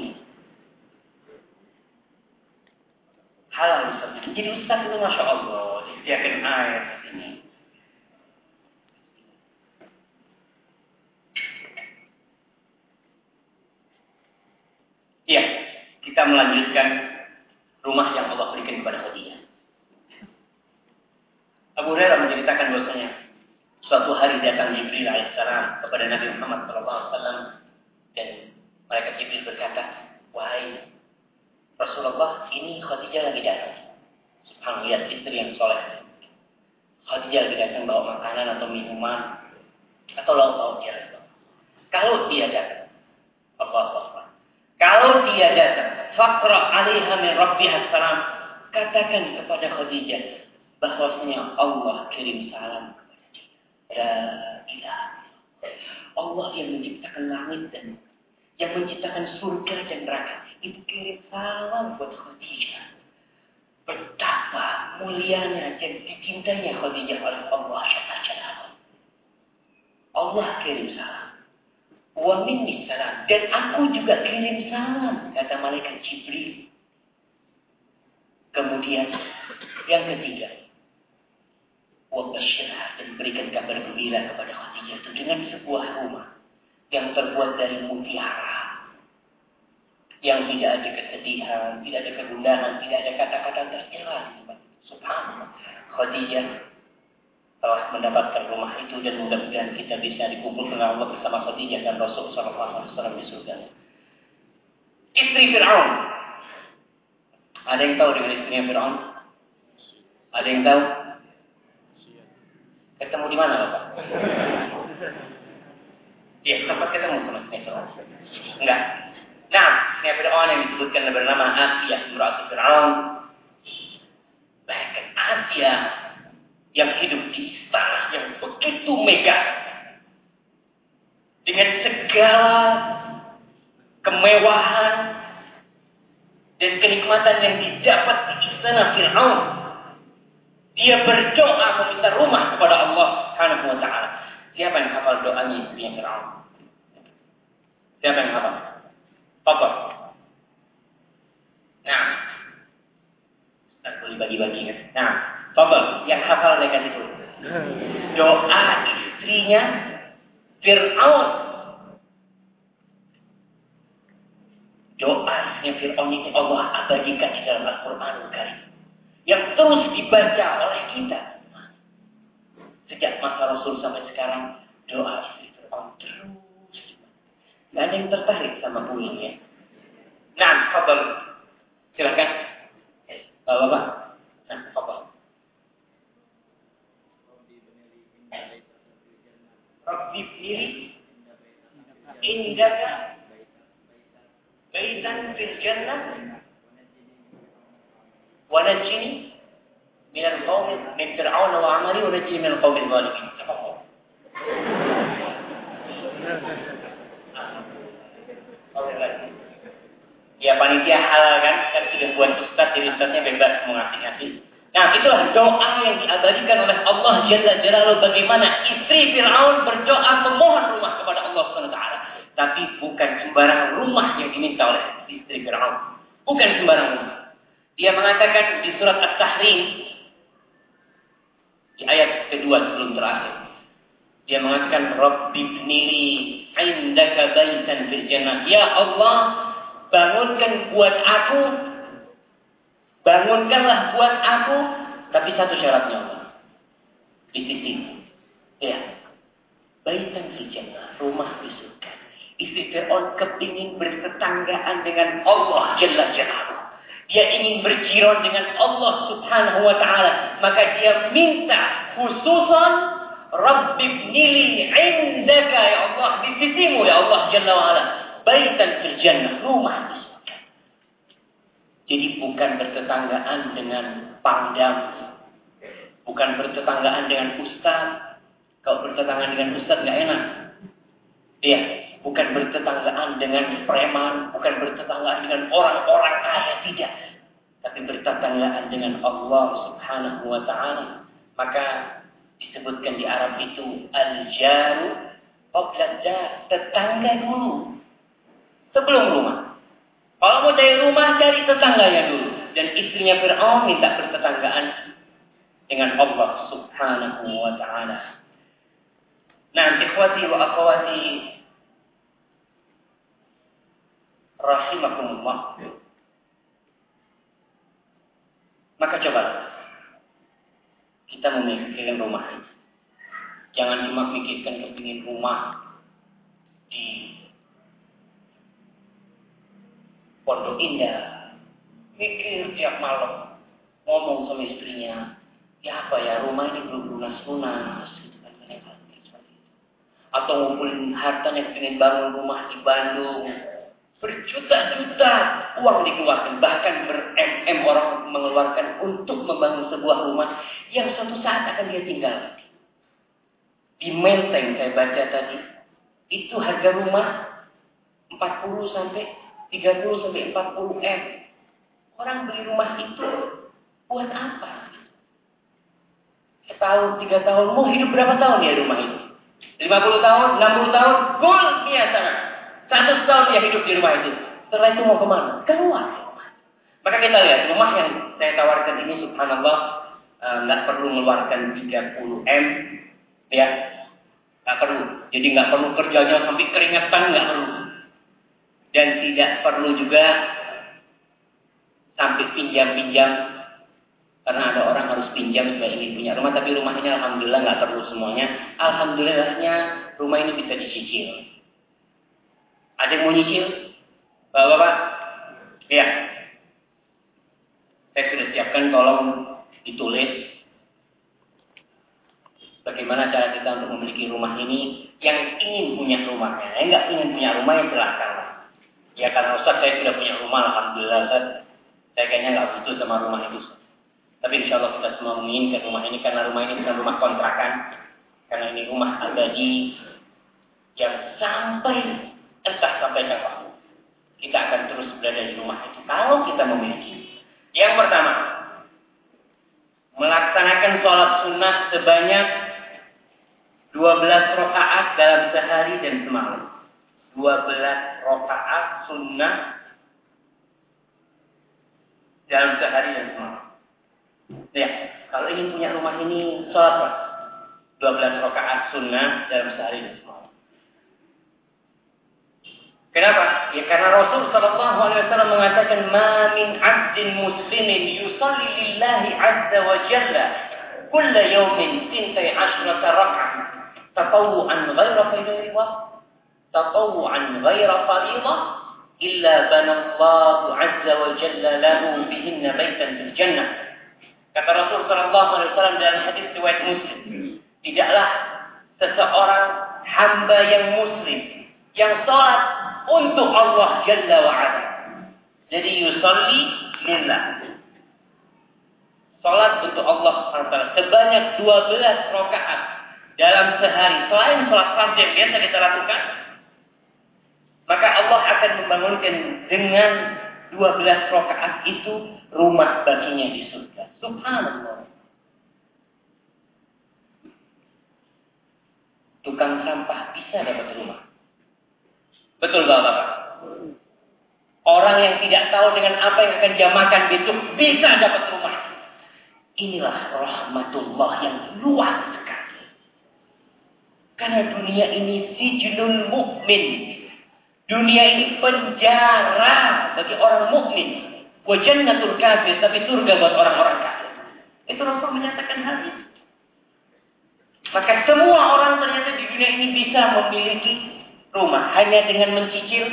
Halal Ustaz. Jadi Ustaz itu Masya Allah. Disediakan air kita melanjutkan rumah yang Allah berikan kepada Khadijah. Abu Hurairah menceritakan bahwasanya Suatu hari datang Jibril alaihissalam kepada Nabi Muhammad SAW dan mereka Jibril berkata, wahai Rasulullah, ini Khadijah lagi datang. Subhanallah, lihat istri yang soleh. Khadijah lagi datang bawa makanan atau minuman atau lauk-lauk dia. Kalau dia datang, Allah Allah. Kalau dia datang, fakra alaiha min rabbiha salam. Katakan kepada Khadijah bahwasanya Allah kirim salam La ilaha Allah yang menciptakan langit dan yang menciptakan surga dan neraka itu kirim salam buat Khadijah. Betapa mulianya dan dicintainya Khadijah oleh Allah Allah kirim salam. Wa minni salam. Dan aku juga kirim salam, kata malaikat Jibril. Kemudian yang ketiga, Wabasyirah dan berikan kabar gembira kepada Khadijah itu dengan sebuah rumah yang terbuat dari mutiara. yang tidak ada kesedihan, tidak ada kegundahan, tidak ada kata-kata tercela. Subhanallah. Khadijah telah mendapatkan rumah itu dan mudah-mudahan kita bisa dikumpul dengan Allah bersama Khadijah dan Rasul Sallallahu Alaihi Wasallam di surga. Istri Fir'aun. Ada yang tahu dengan istrinya Fir'aun? Ada yang tahu? Ketemu di mana Bapak? Iya, tempat ketemu sama Fir'aun. Enggak. Nah, istrinya Fir'aun yang disebutkan bernama Asiyah, Imratu Fir'aun. Bahkan Asiyah yang hidup di istana yang begitu megah. Dengan segala kemewahan dan kenikmatan yang didapat di istana Fir'aun. Dia berdoa meminta rumah kepada Allah Subhanahu wa taala. Siapa yang hafal doanya istrinya Fir'aun? Siapa yang hafal? Apa? Nah, kita boleh bagi-bagi kan? Nah, Fabel, yang hafal mereka itu. Doa istrinya Fir'aun. Doa istrinya Fir'aun ini Allah abadikan di dalam Al-Quran Karim. Yang terus dibaca oleh kita. Sejak masa Rasul sampai sekarang, doa istri Fir'aun terus. Gak ada yang tertarik sama bunyinya. Nah, Fabel. Silakan. Bapak-bapak. Bnili indaka baitan fil jannah. Wa min al-qawm min fir'aun wa amali wa min al-qawm al-zalimin. Ya panitia halal kan, kan sudah buat ustaz, jadi ustaznya bebas mau ngasih-ngasih. Nah, itulah doa yang diabadikan oleh Allah Jalla Jalaluhu bagaimana istri Firaun berdoa memohon rumah kepada Allah SWT. Tapi bukan sembarang rumah yang diminta oleh istri Firaun. Bukan sembarang rumah. Dia mengatakan di surat At-Tahrim di ayat kedua sebelum terakhir. Dia mengatakan Rabbi bnili indaka baitan fil jannah. Ya Allah, bangunkan buat aku Bangunkanlah buat aku, tapi satu syaratnya Allah. Di sisi. Ya. Baitan fil rumah di surga. Istri Fir'aun kepingin bertetanggaan dengan Allah Jalla Jalla. Dia ingin berjiron dengan Allah Subhanahu wa taala, maka dia minta khususan Rabbi nili indaka ya Allah di sisimu ya Allah Jalla wa. Baitan fil jannah, rumah di jadi bukan bertetanggaan dengan pangdam. Bukan bertetanggaan dengan ustaz. Kalau bertetanggaan dengan ustaz nggak enak. Iya, bukan bertetanggaan dengan preman, bukan bertetanggaan dengan orang-orang kaya tidak. Tapi bertetanggaan dengan Allah Subhanahu wa taala. Maka disebutkan di Arab itu al-jaru qabla tetangga dulu sebelum rumah. Kalau mau cari rumah, cari tetangganya dulu. Dan istrinya Fir'aun minta bertetanggaan dengan Allah subhanahu wa ta'ala. Nah, ikhwati wa akhwati rahimakumullah. Maka coba kita memikirkan rumah Jangan cuma mikirkan kepingin rumah di Pondok Indah. Mikir tiap malam. Ngomong sama istrinya. Ya apa ya, rumah ini belum lunas-lunas. Gitu kan, Atau ngumpulin hartanya pengen bangun rumah di Bandung. Berjuta-juta uang dikeluarkan. Bahkan ber-MM orang mengeluarkan untuk membangun sebuah rumah yang suatu saat akan dia tinggal. Di Menteng saya baca tadi. Itu harga rumah 40 sampai 30 sampai 40 M. Orang beli rumah itu buat apa? Setahun, tiga tahun, mau hidup berapa tahun ya rumah itu? 50 tahun, 60 tahun, gol dia sana. Satu tahun dia hidup di rumah itu. Setelah itu mau ke mana? Keluar. Maka kita lihat rumah yang saya tawarkan ini subhanallah eh, nggak uh, perlu mengeluarkan 30 M ya nggak perlu jadi nggak perlu kerjanya sampai keringetan nggak perlu dan tidak perlu juga sampai pinjam-pinjam. Karena ada orang harus pinjam supaya ingin punya rumah. Tapi rumah ini alhamdulillah nggak perlu semuanya. Alhamdulillahnya rumah ini bisa dicicil. Ada yang mau nyicil? Bapak-bapak? Ya saya sudah siapkan tolong ditulis. Bagaimana cara kita untuk memiliki rumah ini? Yang ingin punya rumahnya yang nggak ingin punya rumah yang silahkan ya karena Ustaz saya sudah punya rumah alhamdulillah Ustaz saya kayaknya nggak butuh sama rumah itu. Tapi insya Allah kita semua menginginkan rumah ini karena rumah ini bukan rumah kontrakan. Karena ini rumah abadi yang sampai entah sampai kapan. Kita akan terus berada di rumah itu. Kalau kita memiliki. Yang pertama, melaksanakan sholat sunnah sebanyak 12 rakaat dalam sehari dan semalam. 12 rakaat sunnah dalam sehari dan semalam. Ya, kalau ingin punya rumah ini, sholatlah 12 rakaat sunnah dalam sehari dan semalam. Kenapa? Ya karena Rasul Shallallahu Alaihi Wasallam mengatakan, "Ma min abdin muslimin yusalli lillahi azza wa jalla kulla yawmin tintai ashrata rak'ah tatawu'an ghaira faridah tatawu'an ghaira faridah illa banallahu azza wa jalla lahu bihinna baitan fil jannah. Kata Rasul sallallahu alaihi wasallam dalam hadis riwayat Muslim, tidaklah seseorang hamba yang muslim yang salat untuk Allah Jalla wa Ala. Jadi yusalli lillah. Salat untuk Allah SWT sebanyak 12 rakaat dalam sehari selain salat fardu yang biasa kita lakukan maka Allah akan membangunkan dengan 12 rakaat itu rumah baginya di surga. Subhanallah. Tukang sampah bisa dapat rumah. Betul Bapak? Orang yang tidak tahu dengan apa yang akan dia makan besok bisa dapat rumah. Inilah rahmatullah yang luas sekali. Karena dunia ini sijnul mukmin Dunia ini penjara bagi orang mukmin. Wa jannatul kafir, tapi surga buat orang-orang kafir. Itu Rasul menyatakan hal ini. Maka semua orang ternyata di dunia ini bisa memiliki rumah hanya dengan mencicil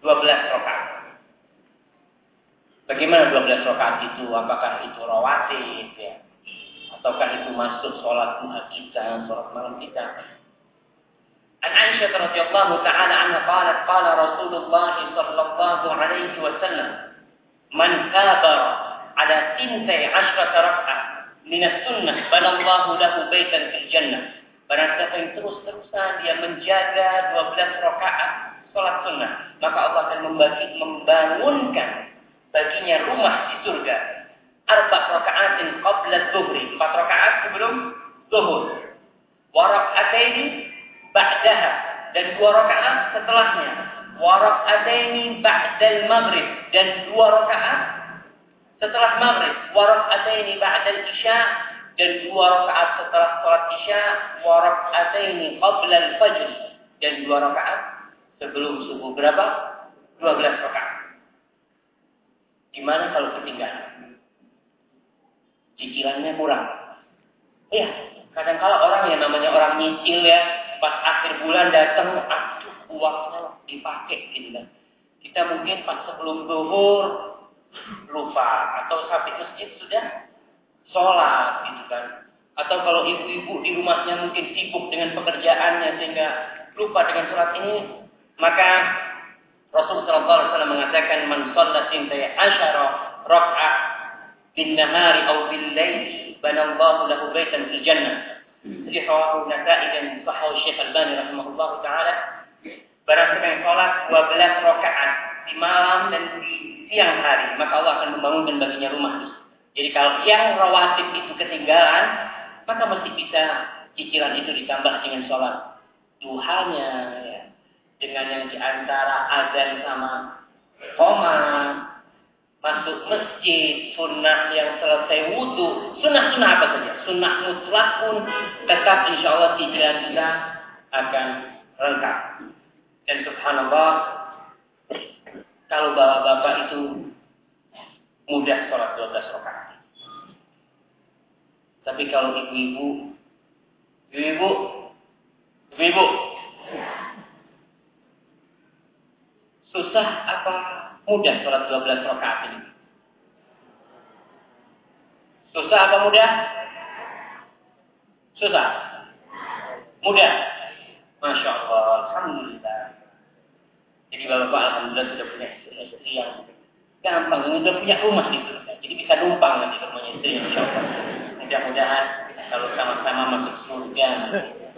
12 rakaat. Bagaimana 12 rakaat itu? Apakah itu rawatib ya? Ataukah itu masuk sholat duha kita, sholat malam kita? عن عائشة رضي الله تعالى عنها قالت قال Rasulullah sallallahu alaihi wasallam man kabara ala كابر على rak'ah عشرة Sunnah. السنة lahu baitan fil jannah في الجنة terus-terusan dia menjaga 12 rakaat salat sunnah, maka Allah akan membagi membangunkan baginya rumah di surga. Arba rakaatin qabla dhuhri, 4 rakaat sebelum zuhur. Wa ba'daha dan dua rakaat setelahnya. Wa raka'ataini ba'dal maghrib dan dua rakaat setelah maghrib. Wa raka'ataini ba'dal isya dan dua rakaat setelah salat isya. Wa raka'ataini qabla al-fajr dan dua rakaat sebelum subuh berapa? 12 rakaat. Gimana kalau ketinggalan? Cicilannya kurang. Iya, kadang kala orang yang namanya orang nyicil ya, pas akhir bulan datang, aduh uangnya dipakai gitu kan. Kita mungkin pas sebelum zuhur lupa atau sampai masjid sudah sholat gitu kan. Atau kalau ibu-ibu di rumahnya mungkin sibuk dengan pekerjaannya sehingga lupa dengan sholat ini, maka Rasulullah SAW mengatakan man sholat sintai asyara bin nahari au bil laili banallahu lahu baitan fil jannah jadi rawahu Nasa'i dan sahahu Syekh Albani rahimahullah taala. Barang siapa yang sholat 12 rakaat di malam dan di siang hari, maka Allah akan membangunkan baginya rumah. Jadi kalau yang rawatib itu ketinggalan, maka masih bisa cicilan itu ditambah dengan sholat duhanya, ya. dengan yang di antara azan sama koma, masuk masjid, sunnah yang selesai wudhu, sunnah-sunnah apa saja, sunnah mutlak pun tetap insya Allah cicilan kita akan lengkap. Dan subhanallah, kalau bapak-bapak itu mudah sholat 12 rakaat. Tapi kalau ibu-ibu, ibu-ibu, ibu-ibu, susah apa mudah sholat 12 rakaat ini? Susah apa mudah? Susah. Mudah. Masya Allah. Alhamdulillah. Jadi bapak-bapak Alhamdulillah sudah punya istri yang gampang. Sudah punya rumah di surga. Jadi bisa numpang nanti ke rumahnya istri Insya Allah. Mudah-mudahan kalau sama-sama masuk surga.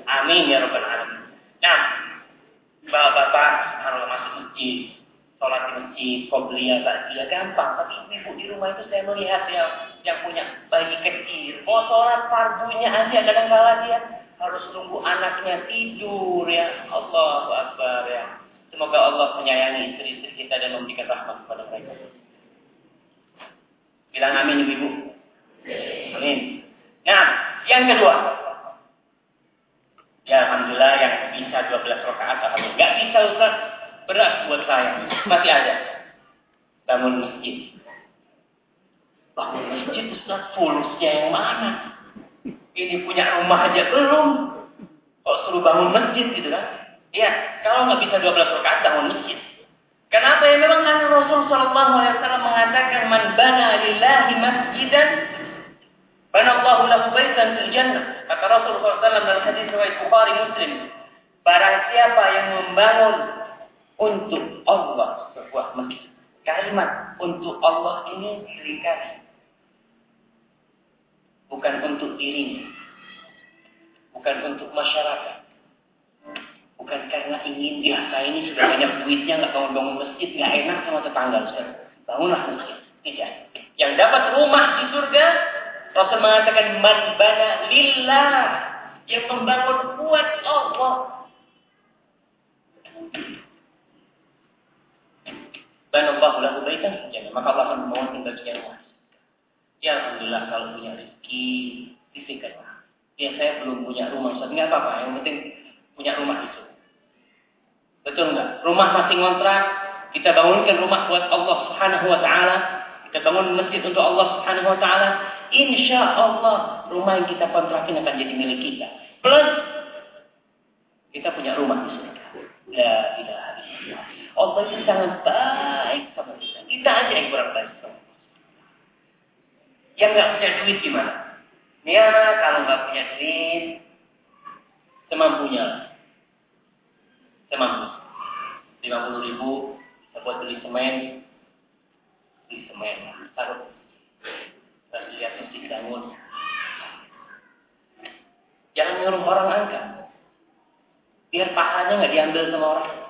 Amin ya Rabbal Alamin. Nah, bapak-bapak kalau masuk masjid, sholat di masjid, qobliyah, dia gampang. Tapi ibu di rumah itu saya melihat yang yang punya bayi kecil. Mau sholat fardunya aja kadang-kala dia harus tunggu anaknya tidur ya. Allah Akbar ya. Semoga Allah menyayangi istri-istri kita dan memberikan rahmat kepada mereka. Bilang amin ibu-ibu. Amin. Nah, yang kedua. Ya Alhamdulillah yang bisa 12 rakaat Alhamdulillah. Gak bisa Ustaz. Berat buat saya. Masih ada. Bangun masjid bangun masjid Ustaz fulusnya yang mana? Ini punya rumah aja belum. Kok suruh bangun masjid gitu kan? Iya, kalau nggak bisa 12 rakaat bangun masjid. Kenapa ya? Memang kan Rasul Shallallahu Alaihi Wasallam mengatakan man bana lillahi masjidan bana Allahu lahu baitan fil jannah. Kata Rasul SAW dalam hadis riwayat Bukhari Muslim, barang siapa yang membangun untuk Allah sebuah masjid, kalimat untuk Allah ini sering kali bukan untuk dirinya, bukan untuk masyarakat, bukan karena ingin ya saya ini sudah banyak duitnya nggak mau bangun masjid nggak enak sama tetangga saya bangunlah masjid. Tidak. Yang dapat rumah di surga Rasul mengatakan man bana lillah. Yang membangun buat Allah Banallahu lahu baitan maka Allah akan membangun baginya rumah Ya Alhamdulillah kalau punya rezeki, istiqomah. Ya saya belum punya rumah, Ustaz. Nggak apa-apa, yang penting punya rumah itu. Betul nggak? Rumah masih ngontrak, kita bangunkan rumah buat Allah Subhanahu wa taala, kita bangun masjid untuk Allah Subhanahu wa taala, insya Allah rumah yang kita kontrakin akan jadi milik kita. Plus kita punya rumah di surga. Ya, tidak Allah itu sangat baik sama kita. Kita aja yang kurang baik sama yang nggak punya duit gimana? Ya kalau nggak punya duit, semampunya. Semampu. Lima puluh ribu, bisa buat beli semen, beli semen, taruh. Dan lihat mesti bangun. Jangan nyuruh orang angkat. Biar pahalanya nggak diambil sama orang.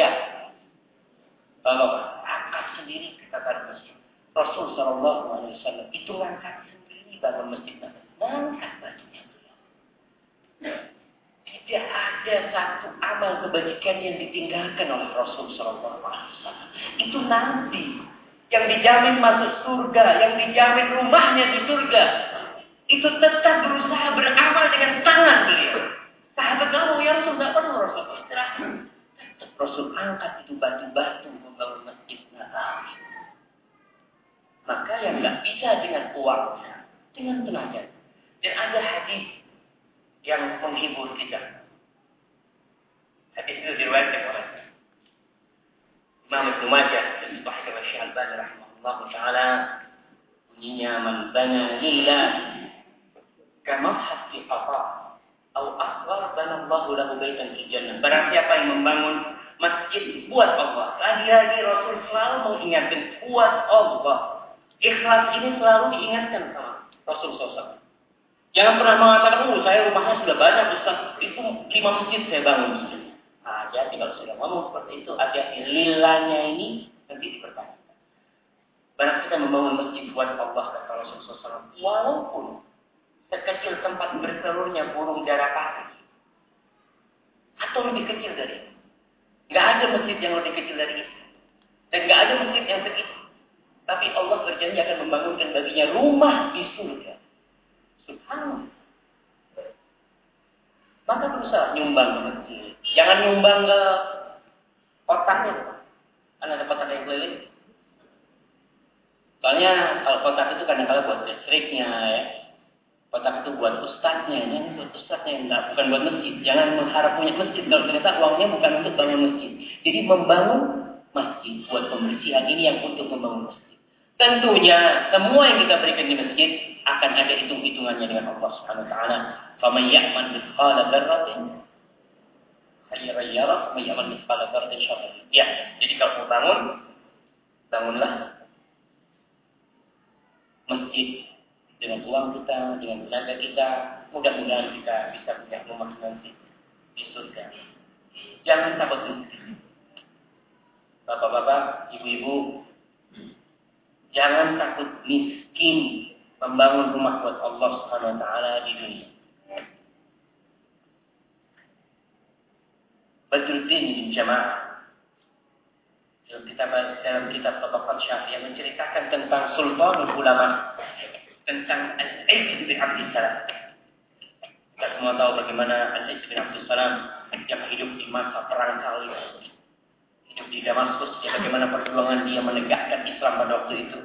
Ya. Kalau angkat sendiri taruh masjid. Rasul Shallallahu Alaihi Wasallam itu ngangkat sendiri bangun masjid ngangkat bajunya Tidak ada satu amal kebajikan yang ditinggalkan oleh Rasul Shallallahu Alaihi Wasallam. Itu nanti yang dijamin masuk surga, yang dijamin rumahnya di surga, itu tetap berusaha beramal dengan tangan beliau. Sahabat kamu ya Rasul nggak perlu Rasul istirahat. Rasul angkat itu batu-batu membangun masjid Nabawi. Maka yang nggak bisa dengan uangnya, dengan tenaga. Dan ada hadis yang menghibur kita. Hadis itu diriwayatkan oleh Imam Ibnu Majah dan Sahih Syekh Al-Albani rahimahullah taala bunyinya man bana lillah kama hati apa atau asghar bana Allah lahu baitan di jannah. Barang siapa yang membangun masjid buat Allah. Lagi-lagi Rasul selalu mengingatkan buat Allah. Ikhlas ini selalu diingatkan sama Rasul SAW. Jangan pernah mengatakan, oh saya rumahnya sudah banyak, Ustaz. Itu lima masjid saya bangun. Nah, jadi kalau sudah ngomong seperti itu, ada lilanya ini nanti dipertanyakan. Banyak kita membangun masjid buat Allah, kata Rasul SAW. Walaupun sekecil tempat bertelurnya burung darah pati. Atau lebih kecil dari itu. Nggak ada masjid yang lebih kecil dari itu. Dan nggak ada masjid yang segitu. Tapi Allah berjanji akan membangunkan baginya rumah di surga. Subhanallah. Maka berusaha nyumbang ke masjid. Jangan nyumbang ke otaknya. keliling? Soalnya kalau kotak itu kadang-kadang buat listriknya ya. Kotak itu buat ustadznya, ini buat ustadznya, enggak, bukan buat masjid. Jangan mengharap punya masjid kalau ternyata uangnya bukan untuk bangun masjid. Jadi membangun masjid buat pembersihan ini yang untuk membangun masjid. Tentunya semua yang kita berikan di masjid akan ada hitung-hitungannya dengan Allah Subhanahu wa taala. Faman ya'mal mithqala dzarratin khairan yarah, faman ya'mal mithqala dzarratin syarran. Ya, jadi kalau mau bangun bangunlah masjid dengan uang kita, dengan tenaga kita, mudah-mudahan kita bisa punya rumah nanti di surga. Jangan takut Bapak-bapak, ibu-ibu, Jangan takut miskin membangun rumah buat Allah Subhanahu wa taala di dunia. Badruddin bin Jamaah kitab dalam kitab Tabaqat Syafi'iyah menceritakan tentang sultan ulama tentang Al-Aiz bin Abdul Salam. Kita semua tahu bagaimana Al-Aiz bin Abdul Salam yang hidup di masa perang salib hidup di Damaskus, ya bagaimana perjuangan dia menegakkan Islam pada waktu itu.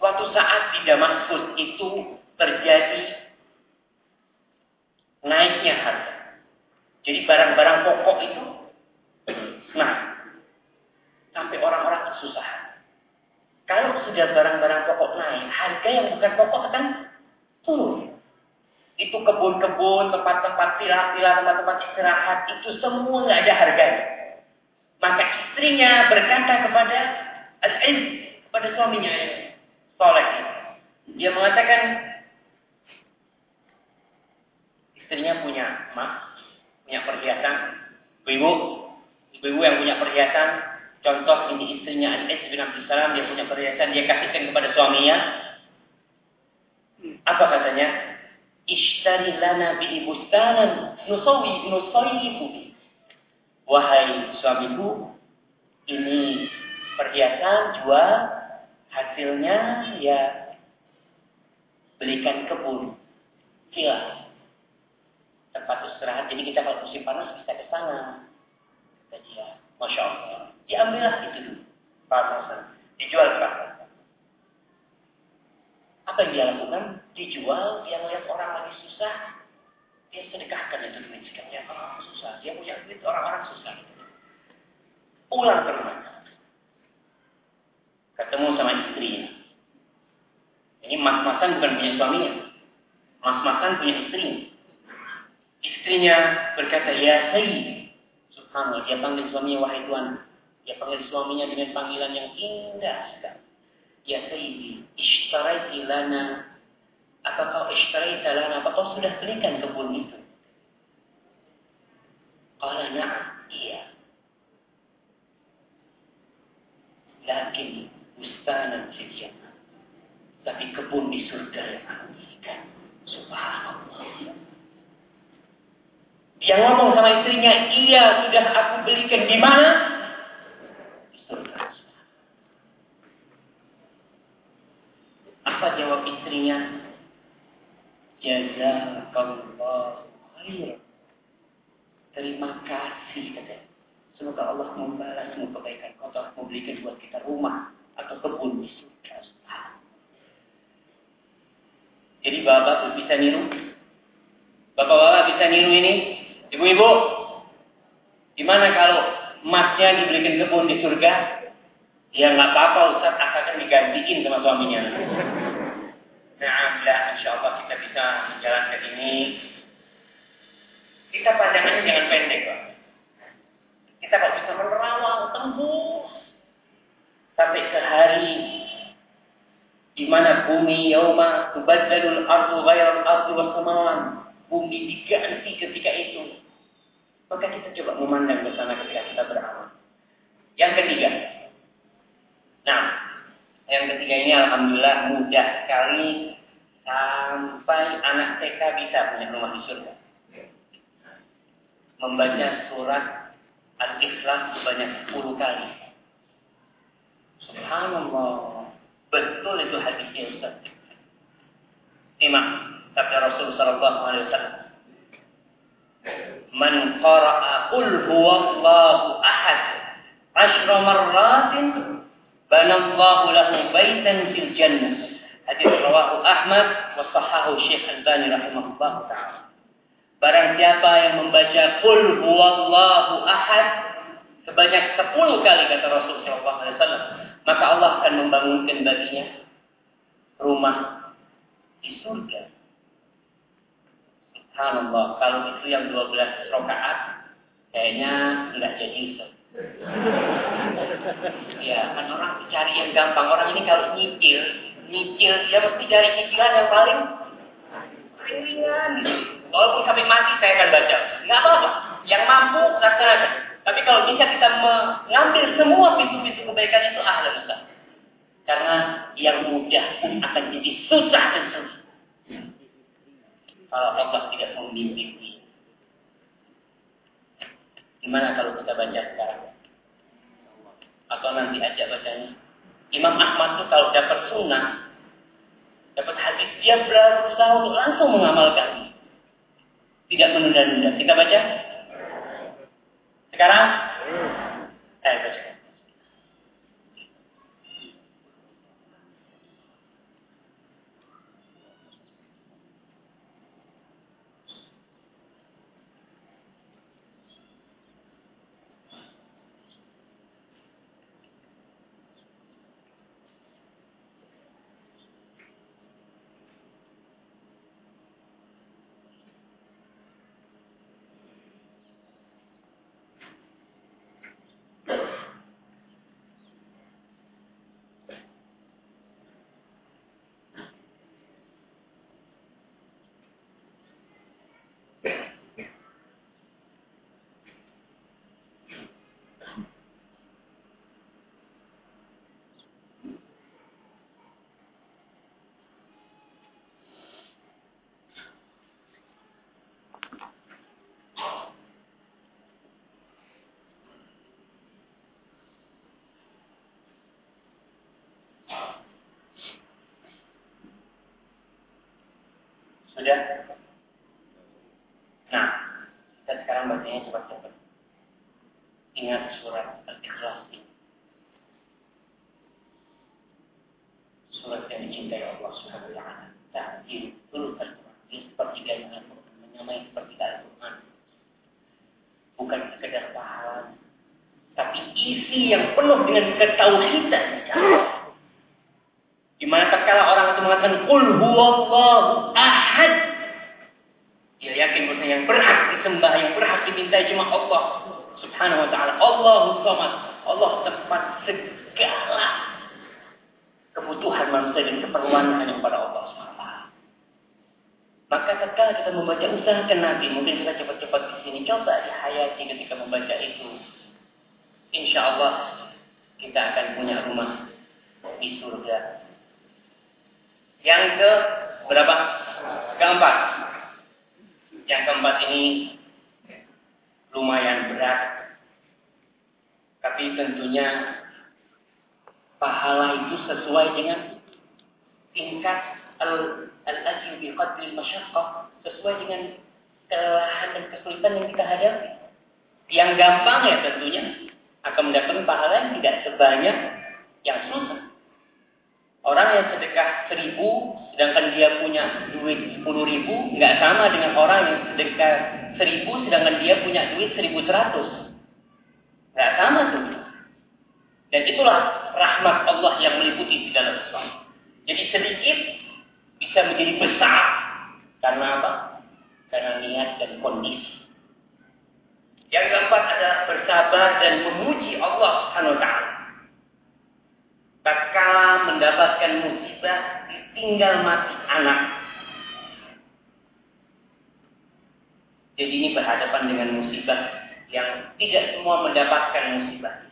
Suatu saat di Damaskus itu terjadi naiknya harga. Jadi barang-barang pokok itu nah sampai orang-orang kesusahan. Kalau sudah barang-barang pokok naik, harga yang bukan pokok akan turun. Itu kebun-kebun, tempat-tempat villa-villa, tempat-tempat istirahat, itu semua nggak ada harganya. Maka istrinya berkata kepada Al-Iz, kepada suaminya Soleh. Dia mengatakan, istrinya punya emas, punya perhiasan, ibu, ibu-ibu yang punya perhiasan, contoh ini istrinya Al-Iz bin Abdul Salam, dia punya perhiasan, dia kasihkan kepada suaminya. Apa katanya? Ishtari lana bi bustanan nusawi nusawifu Wahai suamiku, ini perhiasan jual, hasilnya ya belikan kebun, villa, tempat istirahat. Jadi kita kalau musim panas bisa ke sana. Kata dia, masya Allah, diambillah itu dulu, panas, dijual ke Apa yang dia lakukan? Dijual, dia melihat orang lagi susah, dia sedekahkan itu duit sekalian orang susah. Dia punya duit orang-orang susah. Pulang ke rumah. Ketemu sama istrinya. Ini mas-masan bukan punya suaminya. Mas-masan punya istrinya. Istrinya berkata, Ya Sayyid. Subhanallah, dia panggil suaminya, wahai Tuhan. Dia panggil suaminya dengan panggilan yang indah sekali. Ya Sayyidi, ishtaraiti lana apa kau ishtaraita lana? Apa kau sudah belikan kebun itu? Qala na'am. Iya. Lakin bustanan fil Tapi kebun di surga yang aku belikan. Subhanallah. Dia ngomong sama istrinya, iya sudah aku belikan di mana? Di surga. Apa jawab istrinya? Jazakallah khair. Terima kasih kata. Semoga Allah membalasmu kebaikan kau telah memberikan buat kita rumah atau kebun di surga. Jadi bapak bisa niru. Bapak-bapak bisa niru ini. Ibu-ibu. Gimana kalau emasnya diberikan kebun di surga? Ya nggak apa-apa Ustaz akan digantiin sama suaminya. Nah, bila insya Allah kita bisa menjalankan ini, kita pandangannya jangan pendek, Pak. Kita kalau bisa menerawang, tembus sampai ke hari di mana bumi yauma tubaddalul ardu ghairal ardu was samawan. Bumi diganti ketika itu. Maka kita coba memandang ke sana ketika kita beramal. Yang ketiga. Nah, yang ketiga ini alhamdulillah mudah sekali sampai anak TK bisa punya rumah di surga. Membaca surat Al-Ikhlas sebanyak 10 kali. Subhanallah. Betul itu hadisnya Ustaz. Simak sabda Rasul sallallahu alaihi wasallam. Man qara'a qul huwallahu ahad ashra marrat amratin banallahu lahu baitan fil jannah. Hadis rawahu Ahmad wa sahahu Syekh Albani rahimahullah taala. Barang siapa yang membaca Qul huwallahu ahad sebanyak 10 kali kata Rasul sallallahu alaihi wasallam, maka Allah akan membangunkan baginya rumah di surga. Subhanallah, kalau itu yang 12 rakaat kayaknya enggak jadi Ustaz. Ya, kan orang cari yang gampang. Orang ini kalau nyicil, nyicil dia mesti cari cicilan yang paling ringan. Walaupun sampai mati saya akan baca. Nggak apa-apa. Yang mampu laksanakan. Tapi kalau bisa kita mengambil semua pintu-pintu kebaikan itu ahlan Ustaz. Karena yang mudah akan jadi susah dan susah. Kalau Allah tidak membimbing Gimana kalau kita baca sekarang? Atau nanti aja bacanya? Imam Ahmad tuh kalau dapat sunnah, dapat hadis, dia berusaha untuk langsung mengamalkan. Tidak menunda-nunda. Kita baca? Sekarang? Ayo baca. Sudah? Nah, kita sekarang bacanya cepat-cepat. Ingat surat Al-Ikhlas. Surat yang dicintai Allah Subhanahu wa taala. Ta'jil turut Al-Quran. Ini sepertiganya Al-Quran, menyamai seperti Al-Quran. Bukan sekedar pahala, tapi isi yang penuh dengan ketauhidan. Di mana tatkala orang itu mengatakan qul huwallahu ahad. Dia yakin bahwa yang berhak disembah, yang berhak diminta cuma Allah Subhanahu wa taala. Allahu samad. Allah tempat segala kebutuhan manusia dan keperluan hanya kepada Allah SWT. Ketika kita membaca usahakan Nabi, mungkin kita cepat-cepat di sini coba dihayati ketika membaca itu. Insya Allah kita akan punya rumah di surga yang ke berapa? Keempat. Yang keempat ini lumayan berat. Tapi tentunya pahala itu sesuai dengan tingkat al-ajr bi qadri masyaqqah, sesuai dengan kelelahan dan kesulitan yang kita hadapi. Yang gampang ya tentunya akan mendapatkan pahala yang tidak sebanyak yang susah. Orang yang sedekah seribu, sedangkan dia punya duit sepuluh ribu, nggak sama dengan orang yang sedekah seribu, sedangkan dia punya duit seribu seratus. Nggak sama tuh. Dan itulah rahmat Allah yang meliputi segala sesuatu. Jadi sedikit bisa menjadi besar. Karena apa? Karena niat dan kondisi. Yang keempat adalah bersabar dan memuji Allah Subhanahu taala tatkala mendapatkan musibah ditinggal mati anak. Jadi ini berhadapan dengan musibah yang tidak semua mendapatkan musibah.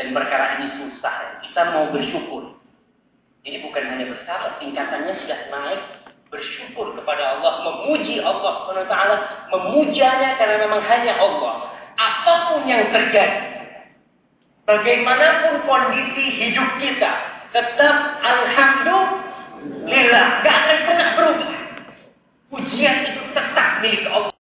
Dan perkara ini susah. Kita mau bersyukur. Ini bukan hanya bersabar, tingkatannya sudah naik bersyukur kepada Allah, memuji Allah SWT, memujanya karena memang hanya Allah apa pun yang terjadi, bagaimanapun kondisi hidup kita, tetap alhamdulillah, gak akan pernah berubah. Ujian itu tetap milik Allah